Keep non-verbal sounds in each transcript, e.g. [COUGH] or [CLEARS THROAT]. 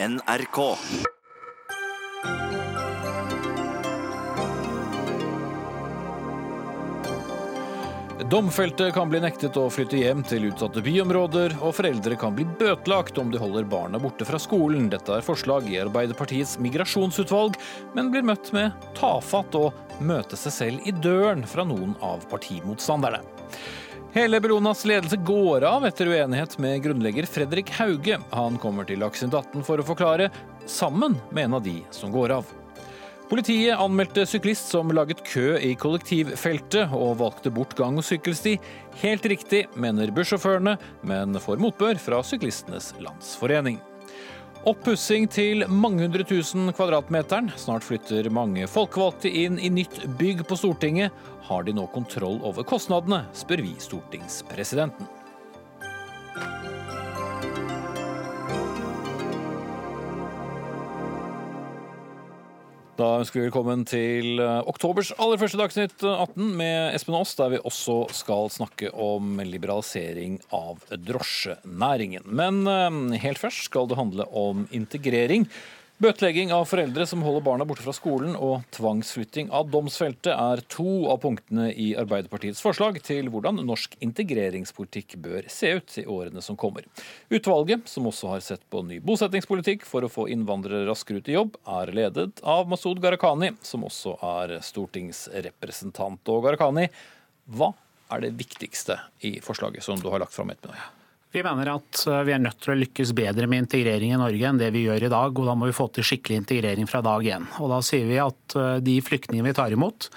NRK. Domfelte kan bli nektet å flytte hjem til utsatte byområder, og foreldre kan bli bøtelagt om de holder barna borte fra skolen. Dette er forslag i Arbeiderpartiets migrasjonsutvalg, men blir møtt med tafatt og møte seg selv i døren fra noen av partimotstanderne. Hele Bellonas ledelse går av etter uenighet med grunnlegger Fredrik Hauge. Han kommer til Dagsnytt 18 for å forklare, sammen med en av de som går av. Politiet anmeldte syklist som laget kø i kollektivfeltet og valgte bort gang- og sykkelsti. Helt riktig, mener bussjåførene, men får motbør fra Syklistenes Landsforening. Oppussing til mange hundre tusen kvadratmeteren. Snart flytter mange folkevalgte inn i nytt bygg på Stortinget. Har de nå kontroll over kostnadene, spør vi stortingspresidenten. Da ønsker vi velkommen til eh, oktobers aller første Dagsnytt 18 med Espen Aas, der vi også skal snakke om liberalisering av drosjenæringen. Men eh, helt først skal det handle om integrering. Bøtelegging av foreldre som holder barna borte fra skolen, og tvangsflytting av domsfeltet er to av punktene i Arbeiderpartiets forslag til hvordan norsk integreringspolitikk bør se ut i årene som kommer. Utvalget, som også har sett på ny bosettingspolitikk for å få innvandrere raskere ut i jobb, er ledet av Masud Gharahkhani, som også er stortingsrepresentant. Og Gharahkhani, hva er det viktigste i forslaget som du har lagt fram ettermiddag? Vi mener at eh, vi er nødt til å lykkes bedre med integrering i Norge enn det vi gjør i dag. og Da må vi få til skikkelig integrering fra dag én. Og Da sier vi at eh, de flyktningene vi tar imot,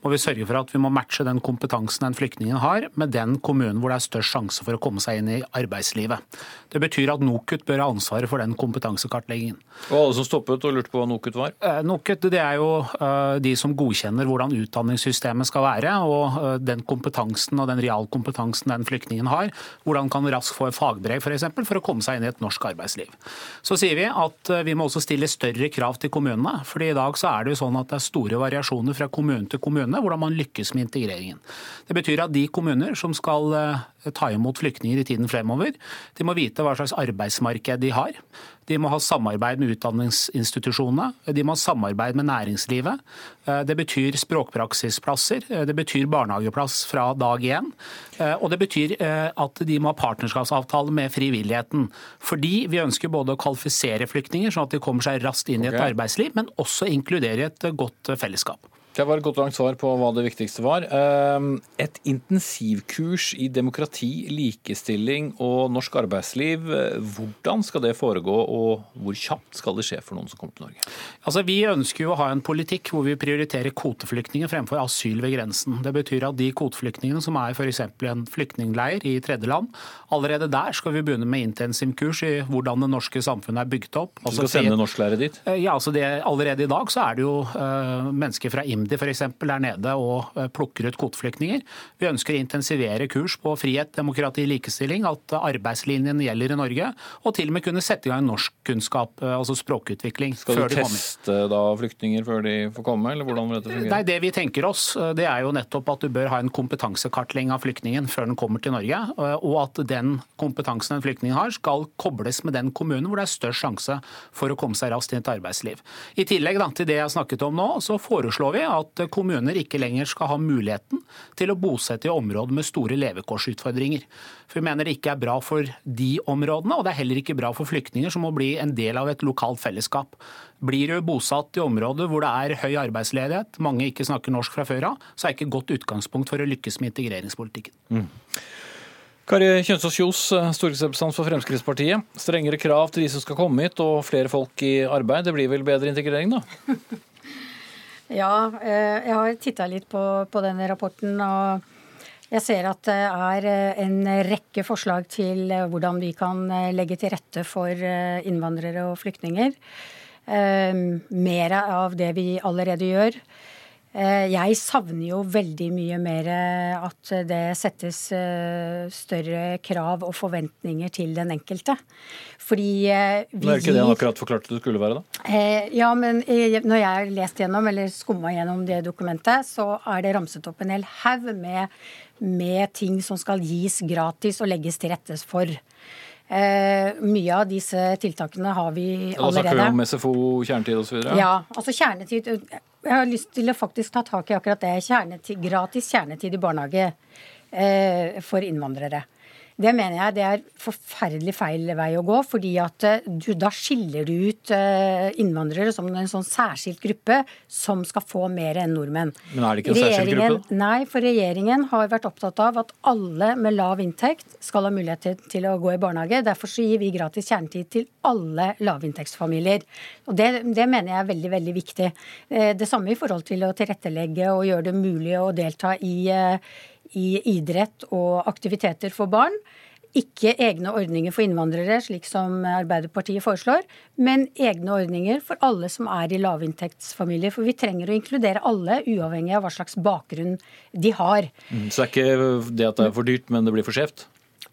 må vi sørge for at vi må matche den kompetansen den flyktningen har, med den kommunen hvor det er størst sjanse for å komme seg inn i arbeidslivet. Det betyr at NOKUT bør ha ansvaret for den kompetansekartleggingen. Og alle som stoppet og lurte på hva NOKUT var? Eh, NOKUT det er jo eh, de som godkjenner hvordan utdanningssystemet skal være, og eh, den kompetansen og den realkompetansen den flyktningen har. Hvordan kan raskt få et fagbrev f.eks. For, eksempel, for å komme seg inn i et norsk arbeidsliv. Så sier vi at vi må også stille større krav til kommunene. fordi i dag så er det jo sånn at det er store variasjoner fra kommune til kommune kommunene, hvordan man lykkes med integreringen. Det betyr at de kommuner som skal eh, ta imot flyktninger i tiden fremover, de må vite hva slags arbeidsmarked de har. De må ha samarbeid med utdanningsinstitusjonene. De må ha samarbeid med næringslivet. Eh, det betyr språkpraksisplasser. Eh, det betyr barnehageplass fra dag én. Og det betyr at de må ha partnerskapsavtale med frivilligheten. Fordi vi ønsker både å kvalifisere flyktninger, sånn at de kommer seg raskt inn i et okay. arbeidsliv, men også inkludere et godt fellesskap. Det var et godt langt svar på hva det viktigste var. Ehm, et intensivkurs i demokrati, likestilling og norsk arbeidsliv. Hvordan skal det foregå, og hvor kjapt skal det skje for noen som kommer til Norge? Altså, vi ønsker jo å ha en politikk hvor vi prioriterer kvoteflyktninger fremfor asyl ved grensen. Det betyr at de kvoteflyktningene som er f.eks. i en flyktningleir i tredjeland, allerede der skal vi begynne med intensivkurs i hvordan det norske samfunnet er bygd opp. Altså, du skal sende norsklærer dit? Eh, ja, altså det, Allerede i dag så er det jo uh, mennesker fra IMDi IMDi f.eks. er nede og eh, plukker ut kvoteflyktninger. Vi ønsker å intensivere kurs på frihet, demokrati, likestilling, at arbeidslinjen gjelder i Norge, og til og med kunne sette i gang norskkunnskap, eh, altså språkutvikling. Skal du teste da flyktninger før de får komme, eller hvordan vil dette fungere? Nei, Det vi tenker oss, eh, det er jo nettopp at du bør ha en kompetansekartlegging av flyktningen før den kommer til Norge, og at den kompetansen en flyktning har, skal kobles med den kommunen hvor det er størst sjanse for å komme seg raskt inn i et arbeidsliv. I tillegg da, til det jeg har snakket om nå, så foreslår vi at kommuner ikke lenger skal ha muligheten til å bosette i områder med store levekårsutfordringer. For Vi mener det ikke er bra for de områdene, og det er heller ikke bra for flyktninger som må bli en del av et lokalt fellesskap. Blir du bosatt i områder hvor det er høy arbeidsledighet, mange ikke snakker norsk fra før av, så er det ikke et godt utgangspunkt for å lykkes med integreringspolitikken. Mm. Kari Kjønsås Kjos, stortingsrepresentant for Fremskrittspartiet. Strengere krav til de som skal komme hit, og flere folk i arbeid. Det blir vel bedre integrering, da? [LAUGHS] Ja, eh, jeg har titta litt på, på, denne rapporten. og jeg ser at det er eh, en rekke forslag til eh, hvordan vi kan legge til rette for innvandrere og flyktninger. Mer av det vi allerede gjør. Eh, jeg savner jo veldig mye mer eh, at det settes eh, større krav og forventninger til den enkelte. Fordi vi er ikke det han akkurat forklarte det skulle være, da? Ja, men når jeg har lest gjennom, eller skumma gjennom det dokumentet, så er det ramset opp en hel haug med, med ting som skal gis gratis og legges til rette for. Eh, mye av disse tiltakene har vi allerede. Da snakker vi om SFO, kjernetid osv.? Ja, altså kjernetid Jeg har lyst til å faktisk ta tak i akkurat det. Kjernetid, gratis kjernetid i barnehage eh, for innvandrere. Det mener jeg det er forferdelig feil vei å gå. fordi at eh, du, da skiller du ut eh, innvandrere som en sånn særskilt gruppe som skal få mer enn nordmenn. Men er det ikke en særskilt gruppe? Nei, for regjeringen har vært opptatt av at alle med lav inntekt skal ha mulighet til, til å gå i barnehage. Derfor så gir vi gratis kjernetid til alle lavinntektsfamilier. Og det, det, mener jeg er veldig, veldig viktig. Eh, det samme i forhold til å tilrettelegge og gjøre det mulig å delta i i idrett og aktiviteter for barn. Ikke egne ordninger for innvandrere, slik som Arbeiderpartiet foreslår, men egne ordninger for alle som er i lavinntektsfamilier. For vi trenger å inkludere alle, uavhengig av hva slags bakgrunn de har. Mm, så det er ikke det at det er for dyrt, men det blir for skjevt?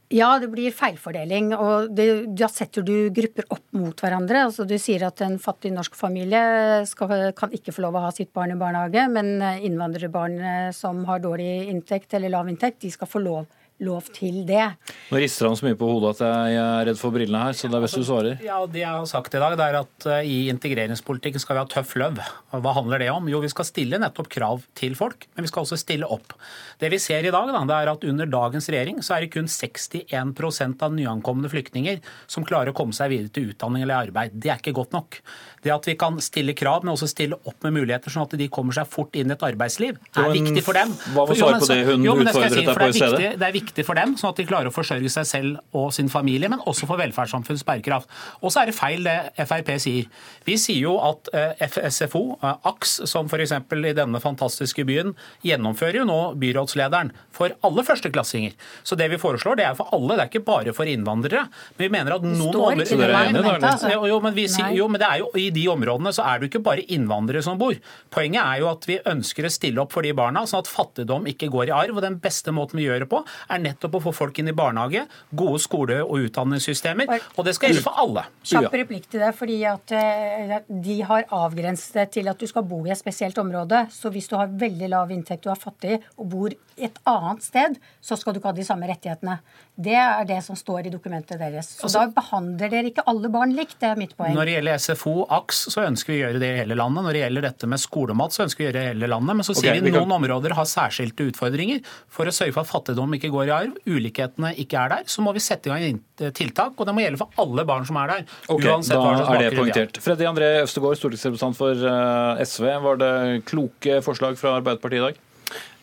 Ja, det blir feilfordeling. og det, Da setter du grupper opp mot hverandre. Altså Du sier at en fattig norsk familie skal, kan ikke få lov å ha sitt barn i barnehage, men innvandrerbarn som har dårlig inntekt eller lav inntekt, de skal få lov lov til det. Nå rister han så mye på hodet at jeg er redd for brillene her, så det er best du svarer. Ja, Det jeg har sagt i dag, det er at eh, i integreringspolitikken skal vi ha tøff løv. Hva handler det om? Jo, vi skal stille nettopp krav til folk, men vi skal også stille opp. Det vi ser i dag, da, det er at under dagens regjering så er det kun 61% av nyankomne flyktninger som klarer å komme seg videre til utdanning eller arbeid. Det er ikke godt nok. Det at vi kan stille krav, men også stille opp med muligheter, sånn at de kommer seg fort inn i et arbeidsliv, er viktig for dem. Hva var svaret på det hun utfordret deg på i stedet? Viktig for dem, sånn at de klarer å forsørge seg selv og sin familie, men også for velferdssamfunnets bærekraft. Og så er det feil det Frp sier. Vi sier jo at FSFO, SFO, eh, AKS, som f.eks. i denne fantastiske byen, gjennomfører jo nå byrådslederen for alle førsteklassinger. Så det vi foreslår, det er for alle, det er ikke bare for innvandrere. Men vi mener at noen områder jo, men jo, men det er jo i de områdene så er det jo ikke bare innvandrere som bor. Poenget er jo at vi ønsker å stille opp for de barna, sånn at fattigdom ikke går i arv. og Den beste måten vi gjør det på, er nettopp å få folk inn i barnehage, gode skole- og utdanningssystemer. Og det skal gjelde for alle. Kjapp replikk til det, fordi at eh, de har avgrenset det til at du skal bo i et spesielt område. Så hvis du har veldig lav inntekt, du er fattig og bor et annet sted, så skal du ikke ha de samme rettighetene. Det er det som står i dokumentet deres. Så altså, da behandler dere ikke alle barn likt. Det er mitt poeng. Når det gjelder SFO, AKS, så ønsker vi å gjøre det i hele landet. Når det gjelder dette med skolemat, så ønsker vi å gjøre det i hele landet. Men så sier okay, vi noen kan... områder har særskilte utfordringer. For å sørge for at fattigdom ikke går i arv, ulikhetene ikke er der, så må vi sette i gang tiltak. Og det må gjelde for alle barn som er der. Okay, uansett hva slags bakgrunn de har. Freddy André Øvstegård, stortingsrepresentant for eh, SV. Var det kloke forslag fra Arbeiderpartiet i dag?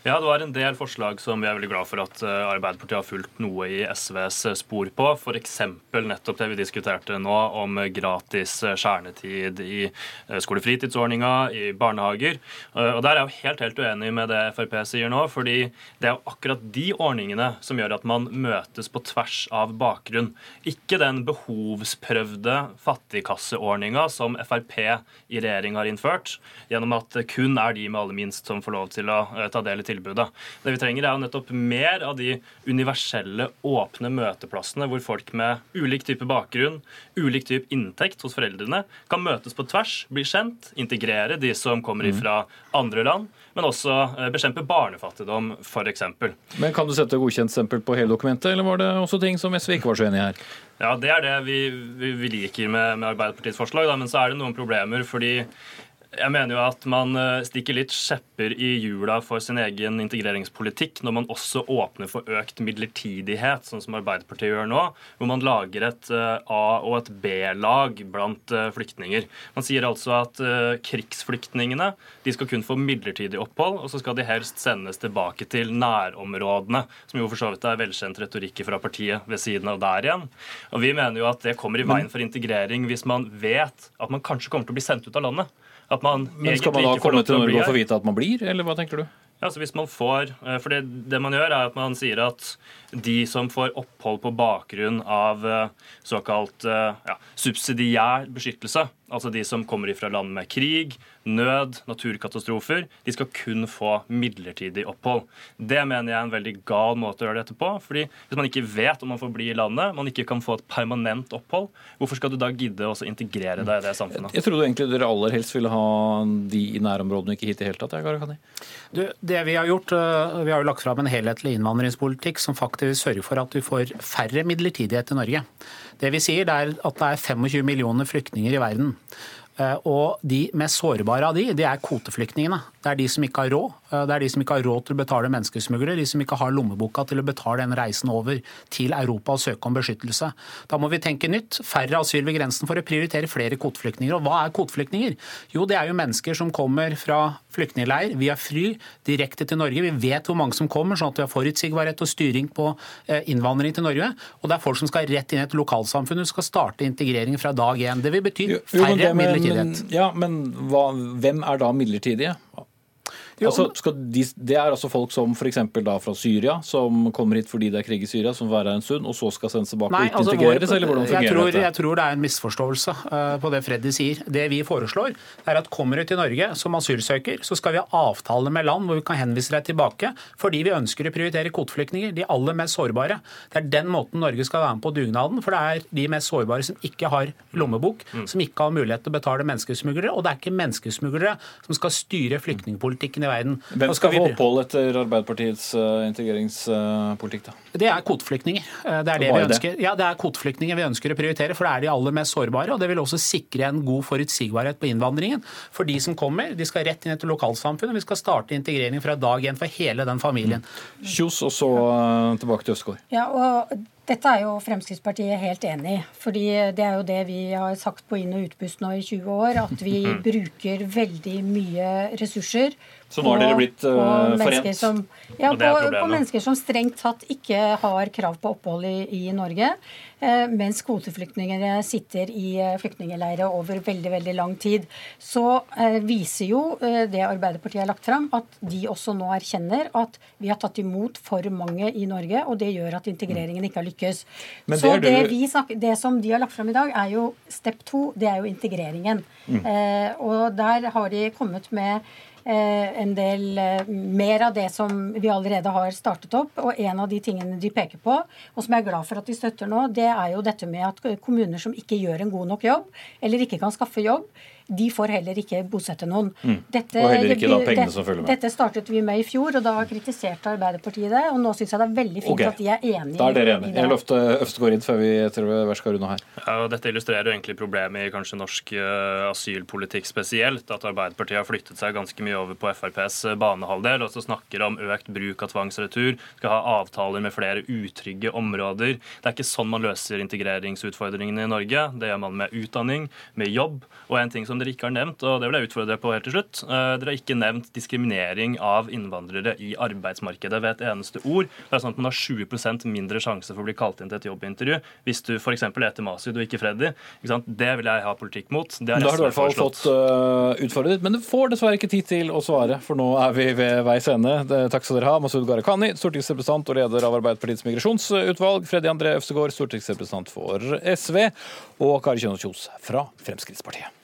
Ja, det var en del forslag som vi er veldig glad for at eh, Arbeiderpartiet har fulgt noe i SVs eh, spor på. F.eks. nettopp det vi diskuterte nå om gratis eh, kjernetid i skolefritidsordninga, i barnehager. Og Der er jeg jo helt helt uenig med det Frp sier nå. fordi det er jo akkurat de ordningene som gjør at man møtes på tvers av bakgrunn. Ikke den behovsprøvde fattigkasseordninga som Frp i regjering har innført, gjennom at kun er de med aller minst som får lov til å ta del i tilbudet tilbudet. Det vi trenger, er jo nettopp mer av de universelle, åpne møteplassene hvor folk med ulik type bakgrunn, ulik type inntekt hos foreldrene, kan møtes på tvers, bli kjent, integrere de som kommer mm. fra andre land, men også eh, bekjempe barnefattigdom, f.eks. Men Kan du sette godkjent stempel på hele dokumentet, eller var det også ting som SV ikke var så enig i her? Ja, Det er det vi, vi, vi liker med, med Arbeiderpartiets forslag, da, men så er det noen problemer. fordi jeg mener jo at man eh, stikker litt skjepper i hjula for sin egen integreringspolitikk når man også åpner for økt midlertidighet, sånn som Arbeiderpartiet gjør nå, hvor man lager et eh, A- og et B-lag blant eh, flyktninger. Man sier altså at krigsflyktningene de skal kun få midlertidig opphold, og så skal de helst sendes tilbake til nærområdene, som jo for så vidt er velkjent retorikk fra partiet ved siden av der igjen. Og Vi mener jo at det kommer i veien for integrering hvis man vet at man kanskje kommer til å bli sendt ut av landet. At man Men skal man da komme til Norge og få vite at man blir, eller hva tenker du? Ja, så hvis man får, eh, for det, det, man gjør, er at man sier at de som får opphold på bakgrunn av eh, såkalt eh, ja, subsidiær beskyttelse, altså de som kommer fra land med krig, nød, naturkatastrofer, de skal kun få midlertidig opphold. Det mener jeg er en veldig gal måte å gjøre dette på. fordi Hvis man ikke vet om man får bli i landet, man ikke kan få et permanent opphold, hvorfor skal du da gidde å integrere deg i det samfunnet? Jeg trodde egentlig dere aller helst ville ha de i nærområdene, ikke hit i hele tatt. Jeg, du, Det Vi har gjort, vi har jo lagt fram en helhetlig innvandringspolitikk som faktisk sørger for at vi får færre midlertidighet i Norge. Det vi sier er at det er 25 millioner flyktninger i verden. Og de mest sårbare av de, det er kvoteflyktningene. Det er de som ikke har råd. Eh, det er de som ikke har råd til å betale menneskesmuglere, de som ikke har lommeboka til å betale den reisen over til Europa og søke om beskyttelse. Da må vi tenke nytt. Færre asyl ved grensen for å prioritere flere kvoteflyktninger. Og hva er kvoteflyktninger? Jo, det er jo mennesker som kommer fra flyktningleir via fly direkte til Norge. Vi vet hvor mange som kommer, sånn at vi har forutsigbarhet og styring på eh, innvandring til Norge. Og det er folk som skal rett inn i et lokalsamfunn og skal starte integrering fra dag én. Det vil bety færre midlertidighet. Ja, men hva, hvem er da midlertidige? Altså, de, det er altså folk som f.eks. fra Syria, som kommer hit fordi det er krig i Syria, som være her en stund, og så skal sendes tilbake Nei, og ikke altså, integreres, eller hvordan fungerer jeg tror, dette? Jeg tror det er en misforståelse uh, på det Freddy sier. Det vi foreslår, er at kommer du til Norge som asylsøker, så skal vi ha avtale med land hvor vi kan henvise deg tilbake, fordi vi ønsker å prioritere kvoteflyktninger, de aller mest sårbare. Det er den måten Norge skal være med på dugnaden, for det er de mest sårbare som ikke har lommebok, mm. som ikke har mulighet til å betale menneskesmuglere, og det er ikke menneskesmuglere som skal styre flyktningpolitikken i verden. Hvem skal få opphold etter Arbeiderpartiets uh, integreringspolitikk, da? Det er kvoteflyktninger. Eh, det er det vi ønsker. Ja, det er kvoteflyktninger vi ønsker å prioritere, for det er de aller mest sårbare. Og det vil også sikre en god forutsigbarhet på innvandringen. For de som kommer, de skal rett inn etter lokalsamfunnet. Vi skal starte integrering fra dag én for hele den familien. Kjos, og så uh, tilbake til Østgård. Ja, og dette er jo Fremskrittspartiet helt enig i. fordi det er jo det vi har sagt på inn- og utpust nå i 20 år. At vi mm. bruker veldig mye ressurser så nå har dere blitt uh, forent? Som, ja, på, på, mennesker som strengt tatt ikke har krav på opphold i, i Norge. Eh, mens kvoteflyktningene sitter i eh, flyktningleirer over veldig veldig lang tid. Så eh, viser jo eh, det Arbeiderpartiet har lagt fram, at de også nå erkjenner at vi har tatt imot for mange i Norge, og det gjør at integreringen ikke har lykkes. Det Så det, det, snakker, det, som de har lagt fram i dag, er jo step to, det er jo integreringen. Mm. Eh, og der har de kommet med en del eh, mer av det som vi allerede har startet opp. Og en av de tingene de peker på, og som jeg er glad for at de støtter nå, det er jo dette med at kommuner som ikke gjør en god nok jobb, eller ikke kan skaffe jobb, de får heller ikke bosette noen. Mm. Dette, og heller ikke da pengene som følger med. Dette startet vi med i fjor, og da kritiserte Arbeiderpartiet det. Og nå syns jeg det er veldig fint okay. at de er enige da er dere enige. Jeg lovte Øvstegård inn før vi etter hvert skal runde her. Ja, og Dette illustrerer jo egentlig problemet i kanskje norsk uh, asylpolitikk spesielt. At Arbeiderpartiet har flyttet seg ganske mye over på FrPs eh, banehalvdel, og så snakker om økt bruk av tvangsretur, skal ha avtaler med flere utrygge områder. Det er ikke sånn man løser integreringsutfordringene i Norge. Det gjør man med utdanning, med jobb. og en ting som som dere ikke har nevnt, og det vil jeg utfordre dere på helt til slutt. Eh, dere har ikke nevnt diskriminering av innvandrere i arbeidsmarkedet ved et eneste ord. Det er sånn at Man har 20% mindre sjanse for å bli kalt inn til et jobbintervju hvis du f.eks. heter Masud og ikke Freddy. Ikke det vil jeg ha politikk mot. Det da har du i hvert fall fått uh, utfordret, men du får dessverre ikke tid til å svare, for nå er vi ved veis ende. Takk skal dere ha, Masud Gharahkhani, stortingsrepresentant og leder av Arbeiderpartiets migrasjonsutvalg, Freddy André Øvstegård, stortingsrepresentant for SV, og Kari Kjønaas Kjos fra Fremskrittspartiet.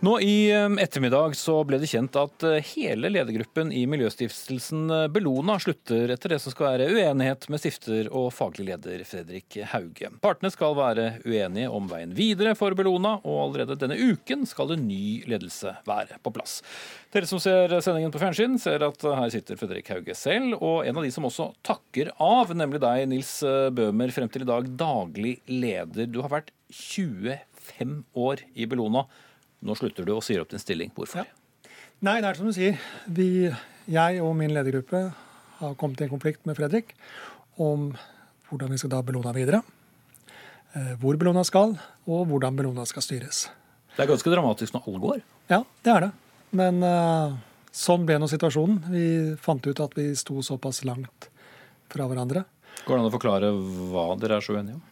Nå I ettermiddag så ble det kjent at eh, hele ledergruppen i miljøstiftelsen eh, Bellona slutter etter det som skal være uenighet med stifter og faglig leder Fredrik Hauge. Partene skal være uenige om veien videre for Bellona, og allerede denne uken skal en ny ledelse være på plass. Dere som ser sendingen på fjernsyn, ser at her sitter Fredrik Hauge selv, og en av de som også takker av, nemlig deg, Nils Bøhmer, frem til i dag daglig leder. Du har vært 25 år i Bellona. Nå slutter du og sier opp din stilling. Hvorfor? Ja. Nei, det er som du sier. Vi, jeg og min ledergruppe har kommet i en konflikt med Fredrik om hvordan vi skal da Bellona videre. Eh, hvor Bellona skal, og hvordan Bellona skal styres. Det er ganske dramatisk når alle går? Ja, det er det. Men uh, sånn ble nå situasjonen. Vi fant ut at vi sto såpass langt fra hverandre. Går det an å forklare hva dere er så uenige om?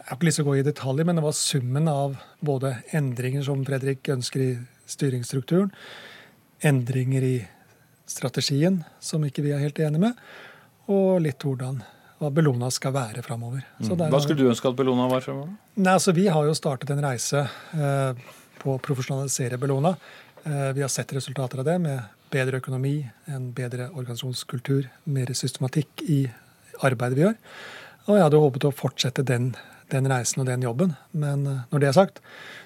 Jeg har ikke lyst til å gå i detaljer, men det var summen av både endringer som Fredrik ønsker i styringsstrukturen, endringer i strategien som ikke vi er helt enige med, og litt hvordan hva Bellona skal være framover. Mm. Hva skulle du ønske at Bellona var framover? Nei, altså Vi har jo startet en reise eh, på å profesjonalisere Bellona. Eh, vi har sett resultater av det med bedre økonomi, en bedre organisasjonskultur, mer systematikk i arbeidet vi gjør. Og jeg hadde håpet å fortsette den, den reisen og den jobben. Men eh, når det er sagt,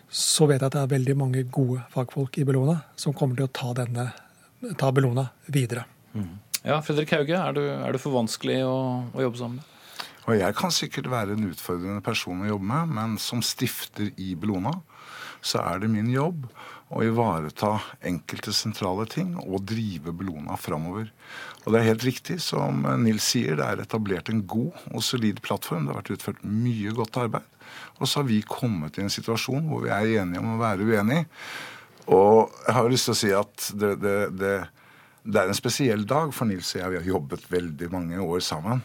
så vet jeg at det er veldig mange gode fagfolk i Bellona som kommer til å ta, denne, ta Bellona videre. Mm. Ja, Fredrik Hauge, er du, er du for vanskelig å, å jobbe sammen med? Og jeg kan sikkert være en utfordrende person å jobbe med, men som stifter i Bellona, så er det min jobb å ivareta enkelte sentrale ting og drive Bellona framover. Og det er helt riktig som Nils sier, det er etablert en god og solid plattform. Det har vært utført mye godt arbeid. Og så har vi kommet i en situasjon hvor vi er enige om å være uenige. Og jeg har lyst til å si at det, det, det, det er en spesiell dag for Nils og jeg. Vi har jobbet veldig mange år sammen.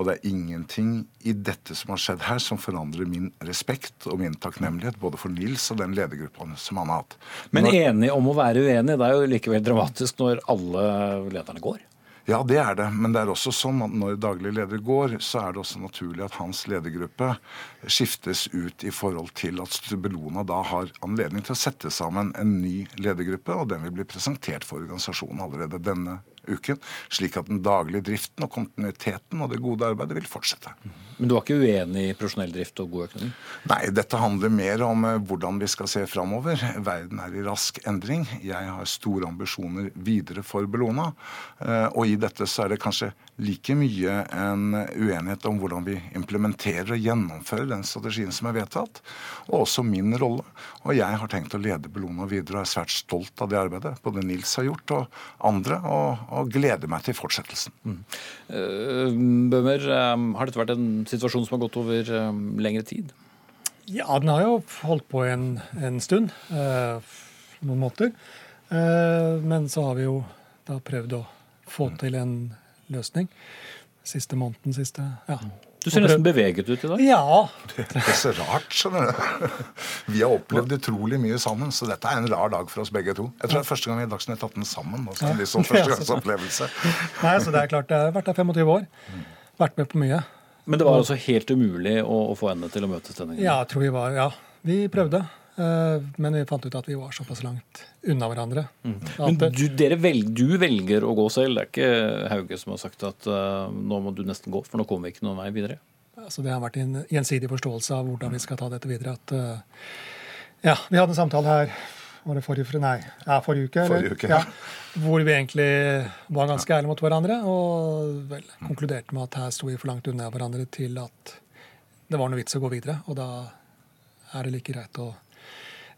Og det er ingenting i dette som har skjedd her, som forandrer min respekt og min takknemlighet både for Nils og den ledergruppa som han har hatt. Men enig om å være uenig, det er jo likevel dramatisk når alle lederne går? Ja, det er det. Men det er også sånn at når daglig leder går, så er det også naturlig at hans ledergruppe skiftes ut i forhold til at Stubelona da har anledning til å sette sammen en ny ledergruppe, og den vil bli presentert for organisasjonen allerede denne uken, slik at den daglige driften og kontinuiteten og det gode arbeidet vil fortsette. Men du var ikke uenig i profesjonell drift og god økonomi? Nei, dette handler mer om eh, hvordan vi skal se framover. Verden er i rask endring. Jeg har store ambisjoner videre for Bellona. Eh, og i dette så er det kanskje like mye en uenighet om hvordan vi implementerer og gjennomfører den strategien som er vedtatt, og også min rolle. Og jeg har tenkt å lede Bellona videre og er svært stolt av det arbeidet både Nils har gjort og andre, og, og gleder meg til fortsettelsen. Mm. Uh, Bøhmer, har dette vært en situasjon som har gått over um, lengre tid? Ja, den har jo holdt på en, en stund. Eh, noen måter. Eh, men så har vi jo da prøvd å få til en løsning. Siste måneden, siste ja. Du ser nesten beveget ut i dag. Ja. Det er så rart, skjønner du. Vi har opplevd utrolig mye sammen, så dette er en rar dag for oss begge to. Jeg tror det er første gang vi i Dagsnytt 18 sammen. Også, liksom, [LAUGHS] første gangs opplevelse. Nei, så det er klart, jeg har vært der 25 år. Vært med på mye. Men det var altså helt umulig å, å få henne til å møtes denne gangen? Ja, jeg tror vi var, ja. Vi prøvde. Eh, men vi fant ut at vi var såpass langt unna hverandre. Mm. Men du, velger, du, velger å gå selv. Det er ikke Hauge som har sagt at uh, nå må du nesten gå, for nå kommer vi ikke noen vei videre? Altså, det har vært en gjensidig forståelse av hvordan vi skal ta dette videre. At, uh, ja, Vi hadde en samtale her var det forrige, nei, ja, forrige uke, forrige uke. Ja, hvor vi egentlig var ganske ærlige mot hverandre og vel, konkluderte med at her sto vi for langt unna hverandre til at det var noe vits å gå videre. Og da er det like greit å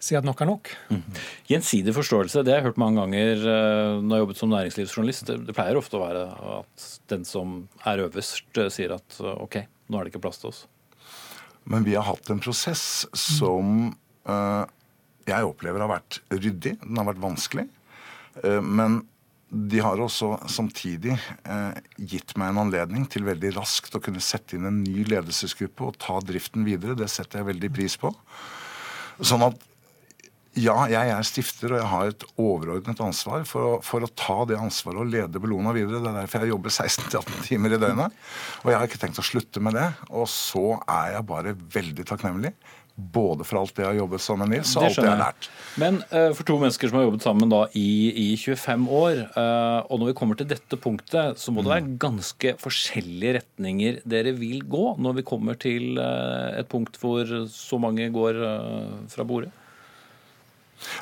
si at nok er nok. Mm. Gjensidig forståelse, det har jeg hørt mange ganger uh, når jeg har jobbet som næringslivsjournalist. Det, pleier ofte å være at den som er øverst, uh, sier at uh, OK, nå er det ikke plass til oss. Men vi har hatt en prosess som jeg opplever har vært ryddig. Den har vært vanskelig. men de har også samtidig eh, gitt meg en anledning til veldig raskt å kunne sette inn en ny ledelsesgruppe og ta driften videre. Det setter jeg veldig pris på. Sånn at ja, jeg er stifter, og jeg har et overordnet ansvar for å, for å ta det ansvaret og lede Bellona videre. Det er derfor jeg jobber 16-18 timer i døgnet. Og jeg har ikke tenkt å slutte med det. Og så er jeg bare veldig takknemlig. Både for alt det jeg har jobbet sammen med Nils, og alt det jeg har lært. Men uh, for to mennesker som har jobbet sammen da i, i 25 år, uh, og når vi kommer til dette punktet, så må det være ganske forskjellige retninger dere vil gå når vi kommer til uh, et punkt hvor så mange går fra bordet?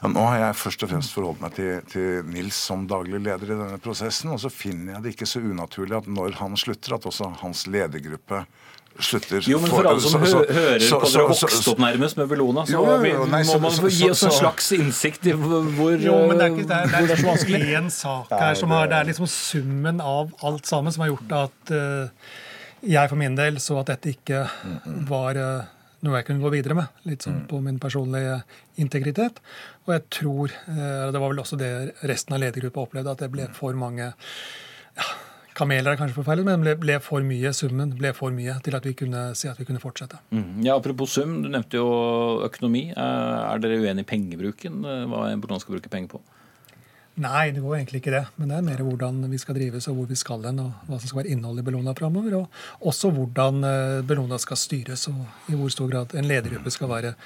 Ja, nå har jeg først og fremst forholdt meg til, til, Nils som daglig leder i denne prosessen. Og så finner jeg det ikke så unaturlig at når han slutter, at også hans ledergruppe slutter. Jo, men for alle som så, så, hører så, på dere vokste opp nærmest med Bellona, så, jo, jo, nei, må man gi oss en slags innsikt i hvor, jo, men det er, ikke, det er, det er, så liksom én sak her som har Det er liksom summen av alt sammen som har gjort at uh, jeg for min del så at dette ikke var uh, noe jeg kunne gå videre med. Litt sånn mm. på min personlige integritet. Og jeg tror, eh, det var vel også det resten av ledergruppa opplevde, at det ble for mange ja, Kameler er kanskje forferdelig, men ble, ble for mye, summen ble for mye til at vi kunne si at vi kunne fortsette. Mm. Ja, Apropos sum, du nevnte jo økonomi. Eh, er dere uenig i pengebruken? Eh, hva en skal bruke penger på? Nei, det går egentlig ikke det. Men det er mer hvordan vi skal drives og hvor vi skal hen, og hva som skal være innholdet i Bellona framover. Og også hvordan eh, Bellona skal styres, og i hvor stor grad en ledergruppe skal være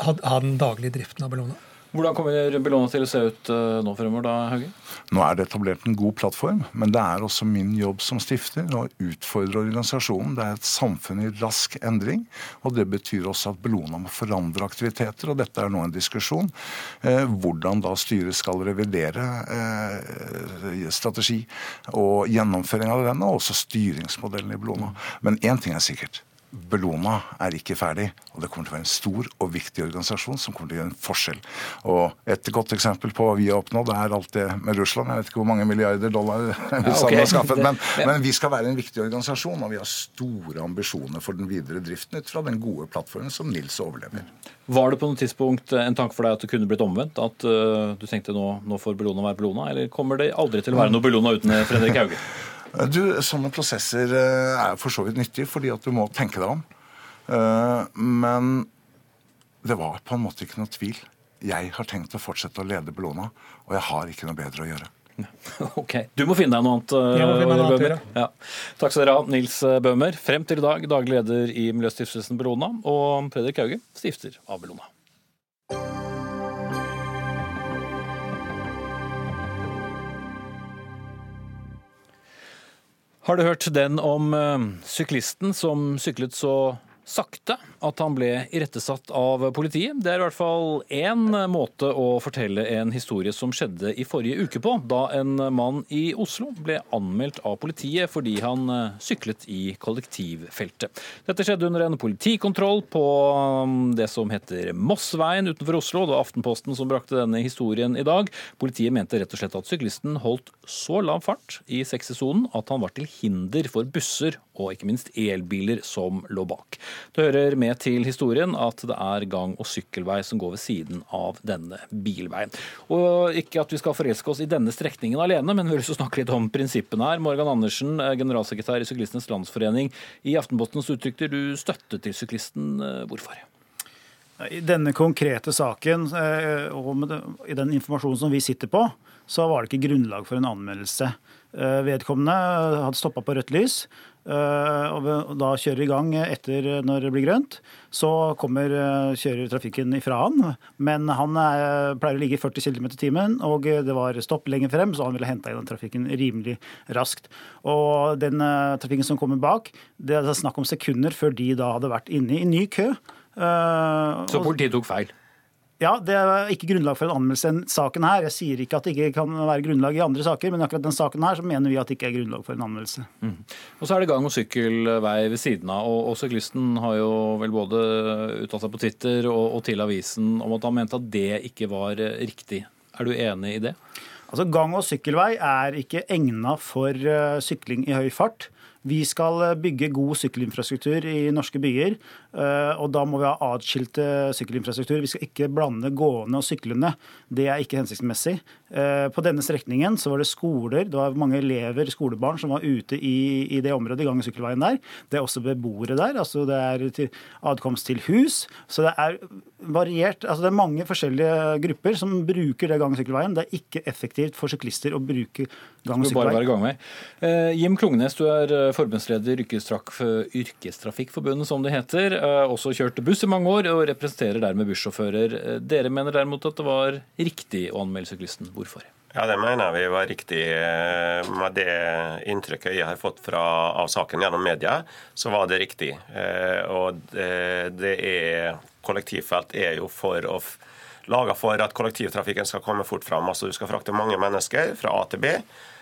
ha, ha den daglige driften av Bellona. Hvordan kommer Bellona til å se ut eh, nå fremover, da, Hauge? Nå er det etablert en god plattform, men det er også min jobb som stifter å utfordre organisasjonen. Det er et samfunn i rask endring, og det betyr også at Bellona må forandre aktiviteter. og Dette er nå en diskusjon. Eh, hvordan da styret skal revidere eh, strategi og gjennomføring av denne, og også styringsmodellen i Bellona. Men én ting er sikkert. Bellona er ikke ferdig, og det kommer til å være en stor og viktig organisasjon som kommer til å gjøre en forskjell. Og Et godt eksempel på hva vi har oppnådd, er alt det med Russland. Jeg vet ikke hvor mange milliarder dollar [LAUGHS] vi ja, okay. har skaffet, men, men, vi skal være en viktig organisasjon, og vi har store ambisjoner for den videre driften ut fra den gode plattformen som Nils overlever. Var det på noe tidspunkt en tanke for deg at det kunne blitt omvendt? At uh, du tenkte nå, nå får Bellona være Bellona, eller kommer det aldri til å være noe Bellona uten Fredrik Hauge? [LAUGHS] Du, Sånne prosesser eh, er for så vidt nyttige, fordi at du må tenke deg om. Eh, men det var på en måte ikke noe tvil. Jeg har tenkt å fortsette å lede Bellona, og jeg har ikke noe bedre å gjøre. [LAUGHS] Ok. Du må finne deg noe annet. Jeg må finne noe annet ja. Takk skal dere ha, Nils Bøhmer. Frem til i dag daglig leder i Miljøstiftelsen Bellona, og Fredrik Hauge, stifter av Bellona. Har du hørt den om uh, syklisten som syklet så sakte at han ble irettesatt av politiet. Det er i hvert fall én måte å fortelle en historie som skjedde i forrige uke på, da en mann i Oslo ble anmeldt av politiet fordi han eh, syklet i kollektivfeltet. Dette skjedde under en politikontroll på um, det som heter Mossveien utenfor Oslo. Det var Aftenposten som brakte denne historien i dag. Politiet mente rett og slett at syklisten holdt så lav fart i 60-sonen at han var til hinder for busser og ikke minst elbiler som lå bak. Det hører med til historien at det er gang- og sykkelvei som går ved siden av denne bilveien. Og Ikke at vi skal forelske oss i denne strekningen alene, men vi vil også snakke litt om prinsippene her. Morgan Andersen, eh, generalsekretær i Syklistenes Landsforening. I Aftenpostens uttrykte du støtte til syklisten. Eh, hvorfor? I denne konkrete saken eh, og i den informasjonen som vi sitter på, så var det ikke grunnlag for en anmeldelse. Vedkommende hadde stoppa på rødt lys. Eh, og da kjører i gang etter når det blir grønt. Så kommer, eh, kjører trafikken ifra han, men han er, pleier å ligge i 40 km i timen. Og det var stopp lenger frem, så han ville henta inn den trafikken rimelig raskt. Og den eh, trafikken som kommer bak, det er snakk om sekunder før de da hadde vært inne i ny kø. Så politiet tok feil? Ja, Det er ikke grunnlag for en anmeldelse i saken her. Jeg sier ikke at det ikke kan være grunnlag i andre saker, men akkurat den saken her så mener vi at det ikke er grunnlag for en anmeldelse. Mm. Og Så er det gang- og sykkelvei ved siden av, og, og syklisten har jo vel både uttalt seg på Twitter og, og til avisen om at han mente at det ikke var eh, riktig. Er du enig i det? Altså, Gang- og sykkelvei er ikke egna for uh, sykling i høy fart. Vi skal eh, bygge god sykkelinfrastruktur i norske byer. Eh, og da må vi ha atskilte sykkelinfrastruktur. Vi skal ikke blande gående og syklende. Det er ikke hensiktsmessig. Eh, på denne strekningen så var det skoler, det var mange elever, skolebarn, som var ute i, i det området, i gang- og sykkelveien der. Det er også beboere der. altså Det er til, adkomst til hus. Så det er variert. altså Det er mange forskjellige grupper som bruker det gang- og sykkelveien. Det er ikke effektivt for syklister å bruke gang- og sykkelvei. Jim Klungnes, du er forbundsleder i Yrkestrafikkforbundet, som det heter. Også kjørte buss i mange år og representerer dermed bussjåfører. Dere mener derimot at det var riktig å anmelde syklisten. Hvorfor? Ja, Det mener vi var riktig. Eh, med det inntrykket jeg har fått fra, av saken gjennom media, så var det riktig. Eh, og det er Kollektivfelt er jo for å lage for at kollektivtrafikken skal komme fort fram. Altså Du skal frakte mange mennesker fra A til B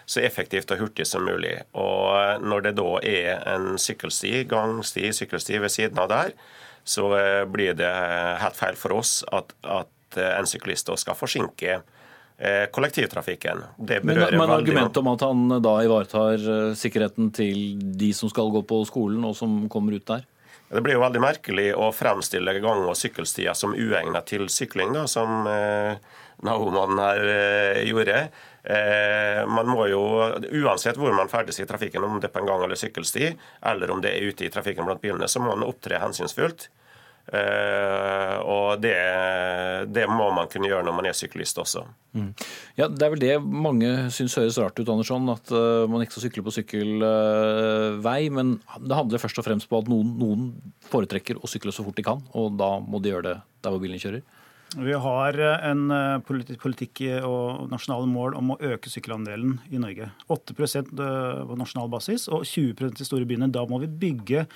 så effektivt og hurtig som mulig. Og når det da er en sykkelsti, gangsti, sykkelsti ved siden av der, så eh, blir det helt feil for oss at, at eh, en syklist skal forsinke eh, kollektivtrafikken. Det men, men argumentet om at han da ivaretar sikkerheten til de som skal gå på skolen og som kommer ut der? Det blir jo veldig merkelig å fremstille gang- og sykkelstier som uegnet til sykling, da, som eh, Nahomannen her eh, gjorde. Eh, man må jo, Uansett hvor man ferdes i trafikken, om det er på en gang- eller sykkelsti, eller om det er ute i trafikken blant bilene, så må man opptre hensynsfullt. Uh, og det, det, må man kunne gjøre når man er syklist også. Mm. Ja, Det er vel det mange syns høres rart ut, Andersson, at uh, man ikke skal sykle på sykkelvei. Uh, men det handler først og fremst på at noen, noen, foretrekker å sykle så fort de kan, og da må de gjøre det der hvor bilen kjører. Vi har eh, en politikk og nasjonale mål om å øke sykkelandelen i Norge. 8% på nasjonal basis og 20% i store byene. Da må vi bygge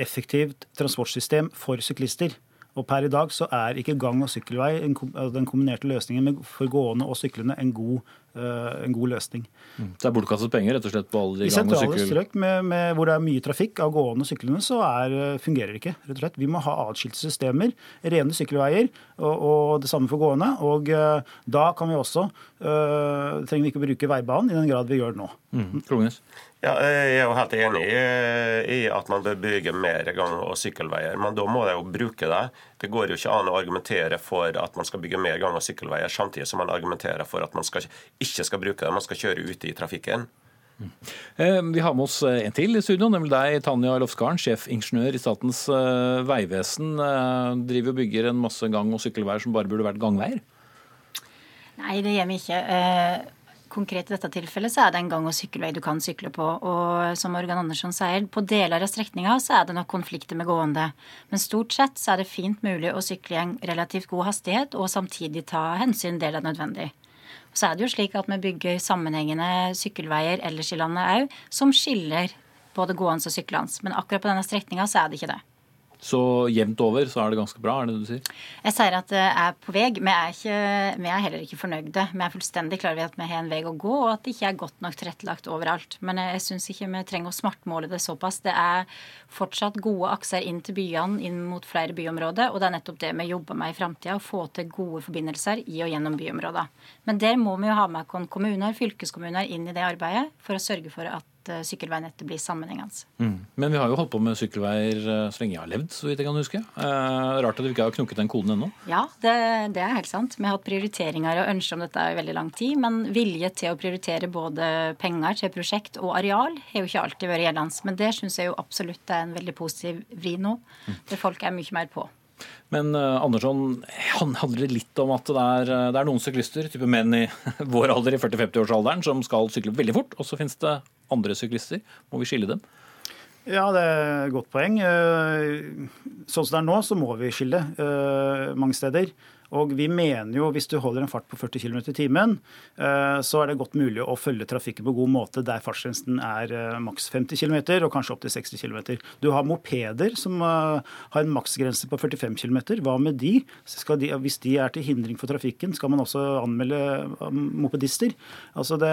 effektivt transportsystem for syklister. Og Per i dag så er ikke gang- og sykkelvei, den kombinerte løsningen for gående og syklende, en god, eh, en god løsning. Mm. Så det er bortkastet penger rett og slett på alle de I gang- og sykkel... I sentrale strøk med, med, hvor det er mye trafikk av gående og syklende, så er, eh, fungerer det ikke. rett og slett. Vi må ha atskilte systemer, rene sykkelveier, og, og, det samme for gående. Og uh, da kan vi også, øh, trenger vi ikke å bruke veibanen i den grad vi gjør det nå. Mm. Ja, jeg er jo helt enig i at man bør bygge mer gang- og sykkelveier, men da må de jo bruke det. Det går jo ikke an å argumentere for at man skal bygge mer gang- og sykkelveier, samtidig som man argumenterer for at man skal, ikke skal bruke det, man skal kjøre ute i trafikken. Mm. Vi har med oss eh, en til i studio, nemlig deg, Tanja Lofsgarden, sjefingeniør i Statens eh, vegvesen. Driver og bygger en masse gang- og sykkelveier som bare burde vært gangveier? Nei, det gjør vi ikke konkret i dette tilfellet så er det en gang- og sykkelvei du kan sykle på. Og som Organ Andersson sier, på deler av strekninga så er det nok konflikter med gående. Men stort sett så er det fint mulig å sykle i en relativt god hastighet og samtidig ta hensyn der det er nødvendig. Så er det jo slik at vi bygger sammenhengende sykkelveier ellers i landet òg, som skiller både gående og syklende. Men akkurat på denne strekninga så er det ikke det. Så jevnt over så er det ganske bra, er det det du sier? Jeg sier at det er på vei. Vi er, er heller ikke fornøyde. Vi er fullstendig klar over at vi har en vei å gå, og at det ikke er godt nok tilrettelagt overalt. Men jeg syns ikke vi trenger å smartmåle det såpass. Det er fortsatt gode akser inn til byene, inn mot flere byområder, og det er nettopp det vi jobber med i framtida. Å få til gode forbindelser i og gjennom byområder. Men der må vi jo ha med kommuner, fylkeskommuner inn i det arbeidet for å sørge for at Eh, sykkelveinettet blir sammenhengende. Mm. Men vi har jo holdt på med sykkelveier eh, så lenge jeg har levd, så vidt jeg kan huske. Eh, rart at vi ikke har knukket den koden ennå. Ja, det, det, er helt sant. Vi har hatt prioriteringer og ønsker om dette i veldig lang tid. Men vilje til å prioritere både penger til prosjekt og areal har jo ikke alltid vært gjeldende. Men det syns jeg jo absolutt er en veldig positiv vri nå. Mm. Der folk er mye mer på. Men uh, Andersson, handler det litt om at det er, det er noen syklister, type menn i [LAUGHS] vår alder, i 40-50-årsalderen, som skal sykle veldig fort, og så finnes det andre syklister? Må vi skille dem? Ja, det er et godt poeng. Eh, sånn som det er nå, så må vi skille eh, mange steder. Og vi mener jo hvis du holder en fart på 40 km i timen, eh, så er det godt mulig å følge trafikken på god måte der fartsgrensen er maks 50 km og kanskje opptil 60 km. Du har mopeder som har en maksgrense på 45 km. Hva med de? de? Hvis de er til hindring for trafikken, skal man også anmelde mopedister? Altså det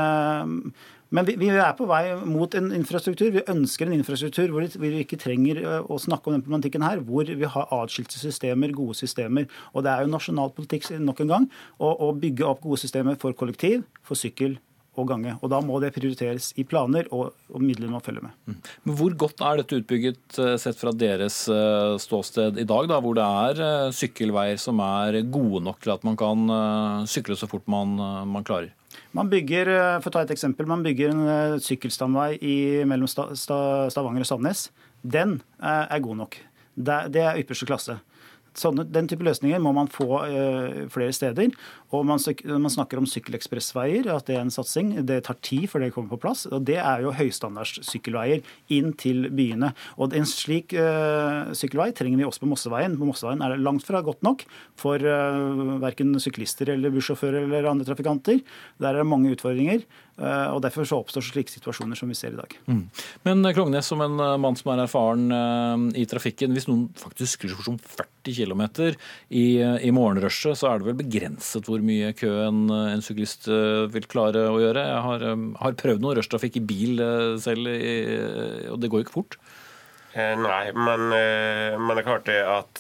men vi, vi, er på vei mot en infrastruktur. Vi ønsker en infrastruktur hvor vi ikke trenger eh, å snakke om den problematikken her, hvor vi har atskilte systemer, gode systemer. Og det er jo nasjonal politikk nok en gang å, å bygge opp gode systemer for kollektiv, for sykkel og gange. Og Da må det prioriteres i planer, og, og midlene man følger med. Mm. Men Hvor godt er dette utbygget eh, sett fra deres eh, ståsted i dag, da, hvor det er sykkelveier som er gode nok til at man kan sykle så fort man, man klarer? Man bygger eh, for å ta et eksempel, man bygger en eh, sykkelstamvei i, mellom Stavanger og Sandnes. Den eh, er god nok. Det er ypperste klasse. Sånne, den type løsninger må man få flere steder. Og man, man, snakker om sykkelekspressveier, at det er en satsing. Det tar tid før det kommer på plass. Og det er jo høystandards sykkelveier inn til byene. Og en slik uh, sykkelvei trenger vi også på Mosseveien. På Mosseveien er det langt fra godt nok for uh, verken syklister eller bussjåfører eller andre trafikanter. Der er det mange utfordringer. Uh, og Derfor så oppstår slike situasjoner som vi ser i dag. Mm. Men Klognes, som en mann som er erfaren i trafikken, hvis noen faktisk sykler som 40 km i, i morgenrushet, så er det vel begrenset hvor mye kø en, en syklist uh, vil klare å gjøre. Jeg har, um, har prøvd noe rushtrafikk i bil selv, og det går jo ikke fort. Nei, men, men, det er klart det at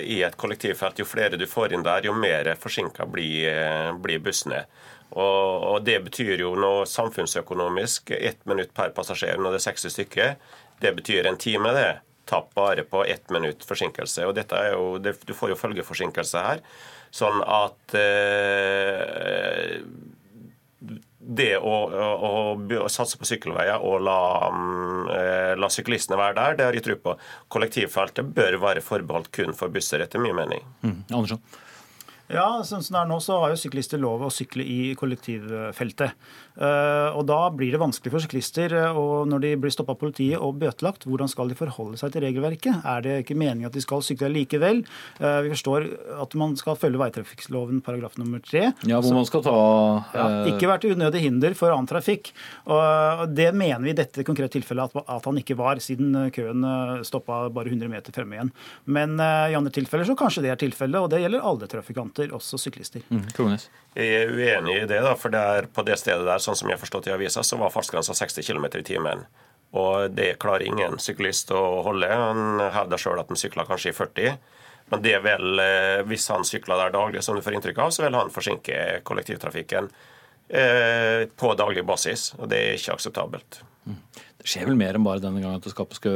i et kollektivfelt, jo flere du får inn der, jo mer forsinka blir, blir bussene. Og, og, Det betyr jo noe samfunnsøkonomisk. Ett minutt per passasjer når det er 60 stykker. Det betyr en time, det. Tapp bare på ett minutt forsinkelse. Og jo, det, Du får jo følgeforsinkelse her. Sånn at eh, det å, å, å, satse på sykkelveier og la um, la syklistene være der. Det har jeg tro på. Kollektivfeltet bør være forbeholdt kun for busser, etter min mening. Mm. Andersson? Ja, sånn som det er nå, så har jo syklister lov å sykle i kollektivfeltet. Eh, og Da blir det vanskelig for syklister, eh, og når de blir stoppa av politiet og bøtelagt, hvordan skal de forholde seg til regelverket? Er det ikke meningen at de skal sykle likevel? Eh, vi forstår at man skal følge veitrafikkloven paragraf nummer tre. Ja, hvor man skal ta ja, Ikke vært til unødig hinder for annen trafikk. Og Det mener vi i dette konkrete tilfellet at han ikke var, siden køen stoppa bare 100 meter fremme igjen. Men i andre tilfeller så kanskje det er tilfellet, og det gjelder alle trafikanter, også syklister. Mm, jeg er uenig i det, da, for det er på det stedet der sånn som jeg har forstått i avisa, så var fartsgrensa 60 km i timen. Og det klarer ingen syklist å holde. Han hevder sjøl at han sykler kanskje i 40. Men det vil, eh, hvis han sykler der daglig, som du får inntrykk av, så vil han forsinke kollektivtrafikken eh, på daglig basis. Og det er ikke akseptabelt. Det skjer vel mer enn bare denne gangen at det skapes kø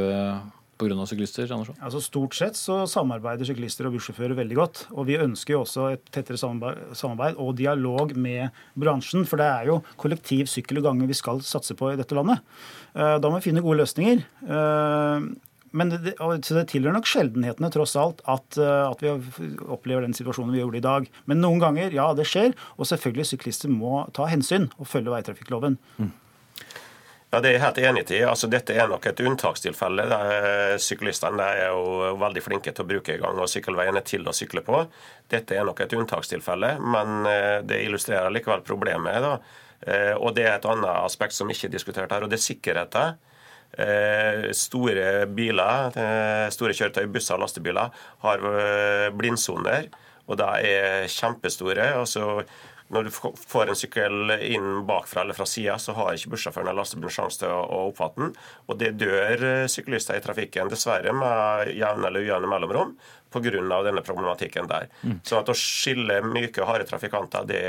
pga. syklister? Andersson? Altså Stort sett så samarbeider syklister og bussjåfører veldig godt. Og vi ønsker jo også et tettere samarbeid og dialog med bransjen. For det er jo kollektiv, sykkel og gange vi skal satse på i dette landet. Eh, da må vi finne gode løsninger. Eh, men det, det tilhører nok sjeldenhetene tross alt at, eh, at, vi opplever den situasjonen vi gjorde i dag. Men noen ganger, ja, det skjer. Og selvfølgelig syklister må ta hensyn og følge veitrafikkloven. Mm. Ja, Det er jeg helt enig i. Altså, dette er nok et unntakstilfelle. Syklistene er jo veldig flinke til å bruke gang- og sykkelveiene til å sykle på. Dette er nok et unntakstilfelle, men eh, det illustrerer likevel problemet. Da. Eh, og Det er et annet aspekt som ikke er diskutert her, og det er sikkerheten. Eh, store biler, store kjøretøy, busser og lastebiler har blindsoner, og de er kjempestore. altså når du får en sykkel inn bakfra eller fra sida, så har ikke bussjåføren eller lastebilen sjanse til å oppfatte den. Og det dør eh, syklister i trafikken, dessverre med jevne eller ujevne mellomrom pga. denne problematikken der. Mm. Så at å skille myke og harde trafikanter, det,